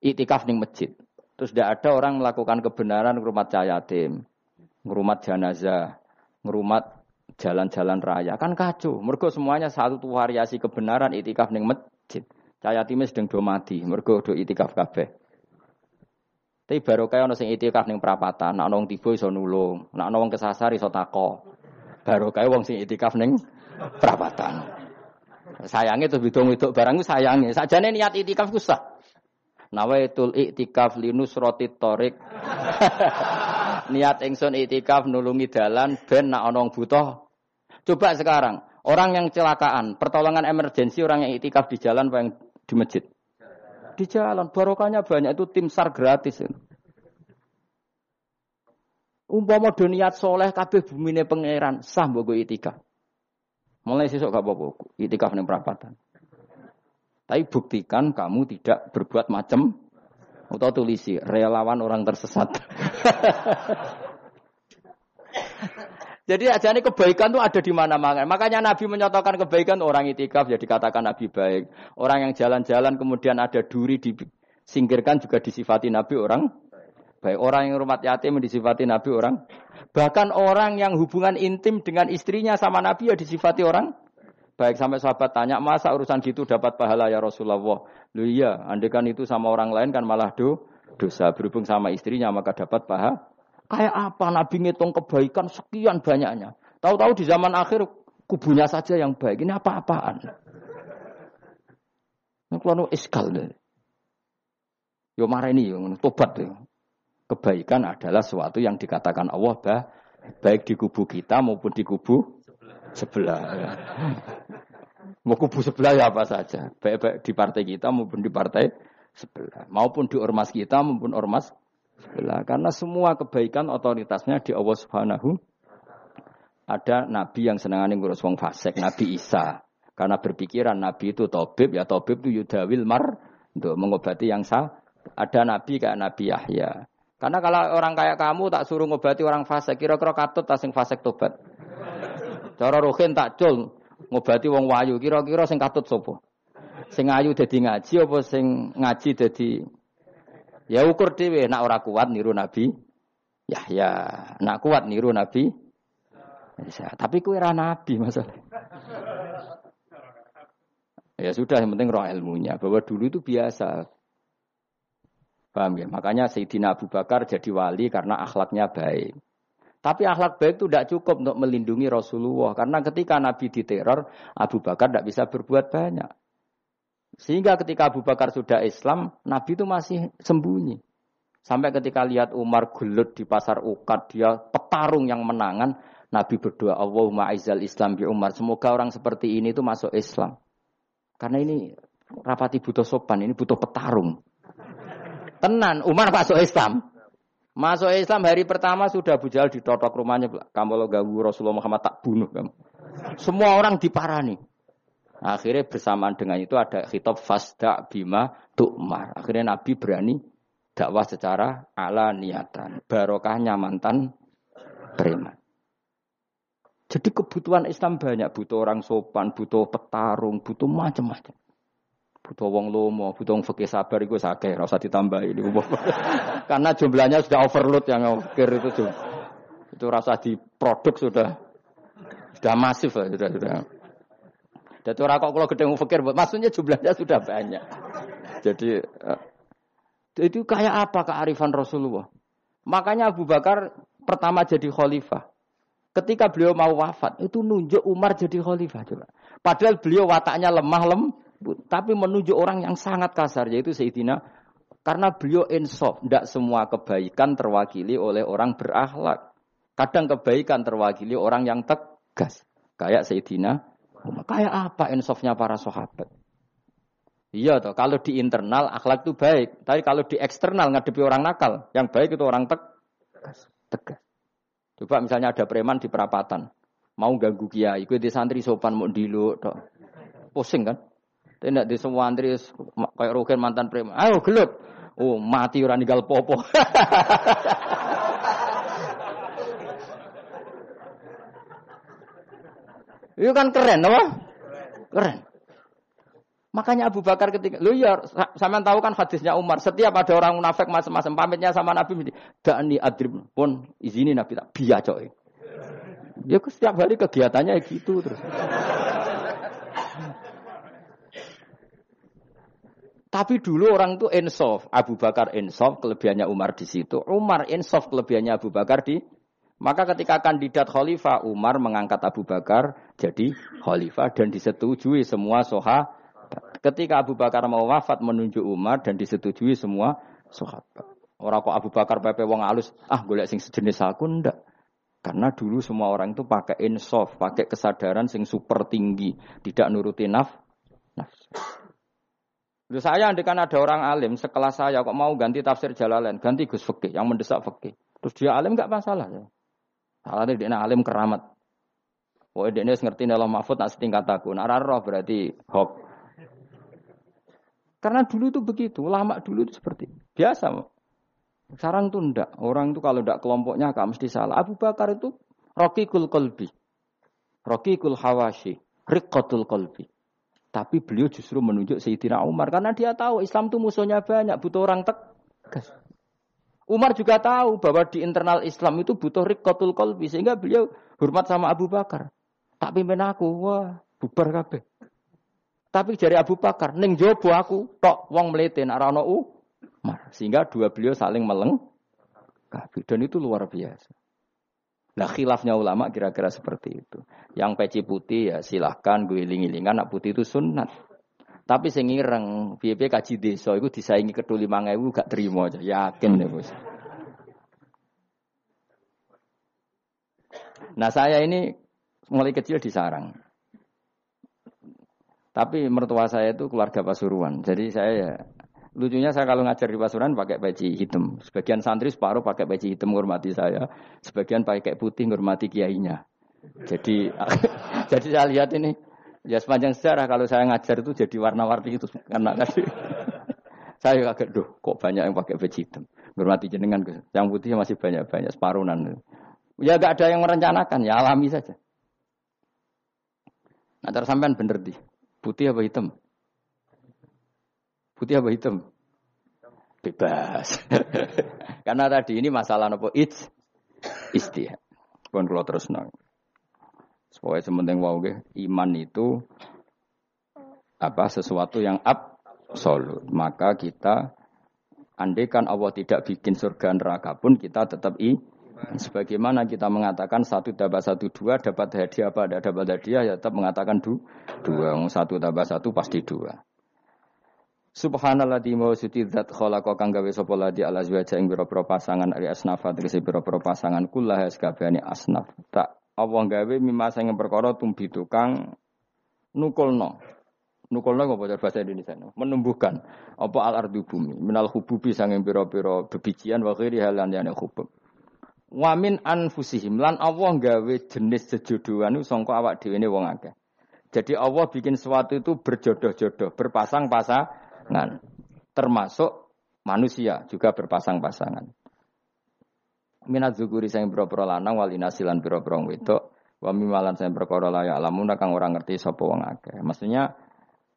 itikaf di masjid. Terus tidak ada orang melakukan kebenaran ngerumat cayatim, ngerumat jenazah, ngerumat jalan-jalan raya. Kan kacau. Mergo semuanya satu variasi kebenaran itikaf di masjid. Cayatime sedang do mati, mergo do itikaf kabeh. Tapi baru kayak ono sing itikaf ning perapatan, nak nong tiba iso nulung, nak nong kesasar iso tako. Baru kayak wong sing itikaf ning perapatan. Sayangnya tuh bidung itu barang sayangnya. Sajane niat itikaf ku sah. Nawaitul iktikaf linus roti torik. niat ingsun itikaf nulungi dalan ben nak onong butuh. Coba sekarang, orang yang celakaan, pertolongan emergensi orang yang itikaf di jalan apa yang di masjid? Di jalan, barokahnya banyak itu tim SAR gratis. Umpama do niat soleh kabeh bumine pangeran, sah mbok itikaf. Mulai sesuk gak apa-apa, itikaf ning perapatan. Tapi buktikan kamu tidak berbuat macam atau tulisi relawan orang tersesat. Jadi aja ini kebaikan tuh ada di mana-mana. Makanya Nabi menyatakan kebaikan orang itikaf jadi katakan Nabi baik. Orang yang jalan-jalan kemudian ada duri disingkirkan juga disifati Nabi orang baik. Orang yang rumah yatim disifati Nabi orang. Bahkan orang yang hubungan intim dengan istrinya sama Nabi ya disifati orang baik. Sampai sahabat tanya masa urusan gitu dapat pahala ya Rasulullah. Lu iya, andekan itu sama orang lain kan malah do dosa berhubung sama istrinya maka dapat pahala Kayak apa Nabi ngitung kebaikan sekian banyaknya. Tahu-tahu di zaman akhir kubunya saja yang baik. Ini apa-apaan? Ini kalau iskal deh. Yo ini, yo tobat deh. Kebaikan adalah sesuatu yang dikatakan Allah bah, baik di kubu kita maupun di kubu sebelah. Ya. Mau kubu sebelah ya apa saja. Baik, baik di partai kita maupun di partai sebelah. Maupun di ormas kita maupun ormas sebelah. Karena semua kebaikan otoritasnya di Allah Subhanahu ada nabi yang senangane ngurus wong fasik, Nabi Isa. Karena berpikiran nabi itu tobib, ya tobib itu yudawil mar untuk mengobati yang sah. Ada nabi kayak Nabi Yahya. Karena kalau orang kayak kamu tak suruh ngobati orang fasik, kira-kira katut tak sing fasik tobat. Cara rohin tak cul ngobati wong wayu, kira-kira sing katut sopo. Sing ayu dadi ngaji apa sing ngaji dadi Ya ukur dhewe nak ora kuat niru Nabi Yahya, nak kuat niru Nabi ya, tapi kue ra nabi masalah. Ya sudah, yang penting roh ilmunya. Bahwa dulu itu biasa. Paham ya? Makanya Sayyidina Abu Bakar jadi wali karena akhlaknya baik. Tapi akhlak baik itu tidak cukup untuk melindungi Rasulullah. Karena ketika Nabi diteror, Abu Bakar tidak bisa berbuat banyak. Sehingga ketika Abu Bakar sudah Islam, Nabi itu masih sembunyi. Sampai ketika lihat Umar gelut di pasar Ukad, dia petarung yang menangan, Nabi berdoa, Allahumma aizal Islam bi Umar. Semoga orang seperti ini itu masuk Islam. Karena ini rapati butuh sopan, ini butuh petarung. Tenan, Umar masuk Islam. Masuk Islam hari pertama sudah bujal ditotok rumahnya. Kamu lo gawu Rasulullah Muhammad tak bunuh kamu. Semua orang diparani. Akhirnya bersamaan dengan itu ada khitab fasda bima tu'mar. Akhirnya Nabi berani dakwah secara ala niatan. Barokahnya mantan preman. Jadi kebutuhan Islam banyak. Butuh orang sopan, butuh petarung, butuh macam-macam. Butuh wong lomo, butuh wong fakir sabar itu sakit, rasa ditambah ini. Karena jumlahnya sudah overload yang fakir itu. Itu rasa di produk sudah sudah masif sudah sudah. Jadi orang kok kalau gede fakir, maksudnya jumlahnya sudah banyak. Jadi uh, itu kayak apa kearifan Rasulullah? Makanya Abu Bakar pertama jadi khalifah. Ketika beliau mau wafat, itu nunjuk Umar jadi khalifah. Coba. Padahal beliau wataknya lemah lembut, tapi menunjuk orang yang sangat kasar, yaitu Sayyidina. Karena beliau insaf, tidak semua kebaikan terwakili oleh orang berakhlak. Kadang kebaikan terwakili orang yang tegas. Kayak Sayyidina Kayak apa insofnya para sahabat? Iya toh, kalau di internal akhlak itu baik, tapi kalau di eksternal ngadepi orang nakal, yang baik itu orang tegas. tegas. Coba misalnya ada preman di perapatan, mau ganggu kiai, di santri sopan mau dilu, toh. pusing kan? Tidak di semua antri kayak roken mantan preman, ayo gelut, oh mati orang tinggal popo. Itu kan keren, apa? Keren. Makanya Abu Bakar ketika, lu ya, sama tahu kan hadisnya Umar, setiap ada orang munafik macam-macam pamitnya sama Nabi, dani adrib pun izini Nabi tak biya coy. Ya setiap hari kegiatannya gitu terus. Tapi dulu orang itu ensof, Abu Bakar ensof, kelebihannya Umar di situ. Umar ensof, kelebihannya Abu Bakar di. Maka ketika kandidat khalifah, Umar mengangkat Abu Bakar jadi khalifah dan disetujui semua soha. Ketika Abu Bakar mau wafat menunjuk Umar dan disetujui semua sahabat. Orang kok Abu Bakar pepe wong alus, ah golek sing sejenis aku ndak. Karena dulu semua orang itu pakai insof, pakai kesadaran sing super tinggi, tidak nuruti naf. nafsu. Lu saya andikan ada orang alim sekelas saya kok mau ganti tafsir Jalalain, ganti Gus Fikih yang mendesak Fikih. Terus dia alim nggak masalah ya. Salahnya dia alim keramat. Oh dia ngerti dalam mahfud nak setingkat aku. Nah roh berarti hop. Karena dulu itu begitu, lama dulu itu seperti biasa. Sekarang tuh ndak. Orang itu kalau ndak kelompoknya gak mesti salah. Abu Bakar itu Rokikul Kolbi. Rokikul Hawashi. Rikotul Kolbi. Tapi beliau justru menunjuk Sayyidina Umar karena dia tahu Islam itu musuhnya banyak, butuh orang tegas. Umar juga tahu bahwa di internal Islam itu butuh rikotul kolbi sehingga beliau hormat sama Abu Bakar. Tak pimpin aku, wah bubar kabeh. Tapi dari Abu Bakar, neng jobo aku, tok wong melete arano Umar. Sehingga dua beliau saling meleng. Dan itu luar biasa. Nah khilafnya ulama kira-kira seperti itu. Yang peci putih ya silahkan gue iling-ilingan nak putih itu sunat. Tapi sing piye kaji desa itu disaingi ketu 5000 gak terima aja, yakin deh, Bos. Nah, saya ini mulai kecil di sarang. Tapi mertua saya itu keluarga Pasuruan. Jadi saya ya Lucunya saya kalau ngajar di Pasuruan pakai peci hitam. Sebagian santri separuh pakai peci hitam menghormati saya. Sebagian pakai putih menghormati kiainya. Jadi jadi saya lihat ini ya sepanjang sejarah kalau saya ngajar itu jadi warna-warni itu karena tadi saya kaget doh kok banyak yang pakai peci hitam. Menghormati jenengan yang putih masih banyak-banyak separuhan. Ya gak ada yang merencanakan, ya alami saja. Nah, sampean bener di putih apa hitam? Putih apa hitam? Bebas. Karena tadi ini masalah nopo it's istihad. Pun kalau terus nang. Supaya sementing wow iman itu apa sesuatu yang absolut. Maka kita andaikan Allah tidak bikin surga neraka pun kita tetap i Sebagaimana kita mengatakan satu tambah satu dua dapat hadiah apa? Ada dapat hadiah ya tetap mengatakan du, dua. Satu tambah satu pasti dua. Subhanallah di mau suci zat kholaqa kang gawe sapa ladi ala azwaja ing pira-pira pasangan ari asnaf tegese pira-pira pasangan kullah sakabehane asnaf. Tak Allah gawe sing perkara tumbi tukang nukulno. Nukulno apa bahasa Indonesia menumbuhkan. Apa al ardu bumi minal hububi sanging pira-pira bebijian wa ghairi halan yani hubub Wamin anfusihim lan Allah gawe jenis sejodohan sangka awak dhewe wong akeh. Jadi Allah bikin sesuatu itu berjodoh-jodoh, berpasang-pasang pasangan. Termasuk manusia juga berpasang-pasangan. Minat zukuri sayang boro-boro lanang wal inasilan boro-boro wedok wa mimalan sayang perkara lamun kang orang ngerti sapa wong akeh. Maksudnya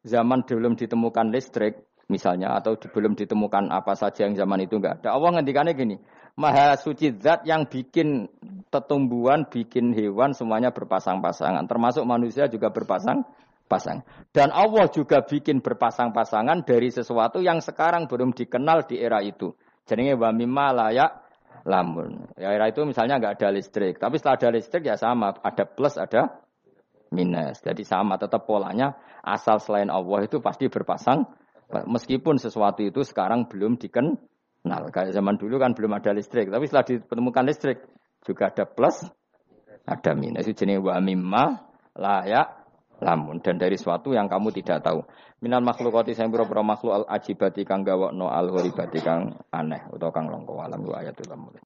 zaman belum ditemukan listrik misalnya atau belum ditemukan apa saja yang zaman itu enggak ada. Allah ngendikannya gini, Maha suci zat yang bikin tetumbuhan, bikin hewan semuanya berpasang-pasangan, termasuk manusia juga berpasang pasang. Dan Allah juga bikin berpasang-pasangan dari sesuatu yang sekarang belum dikenal di era itu. Jadi wa mimma layak lamun. Ya era itu misalnya nggak ada listrik, tapi setelah ada listrik ya sama, ada plus ada minus. Jadi sama tetap polanya asal selain Allah itu pasti berpasang meskipun sesuatu itu sekarang belum dikenal. Kayak zaman dulu kan belum ada listrik, tapi setelah ditemukan listrik juga ada plus ada minus. Itu jenis wa mimma layak lamun dan dari sesuatu yang kamu tidak tahu. Minal makhlukati sing pira-pira makhluk al ajibati kang gawokno al horibati kang aneh utawa kang longko alam wa ayatul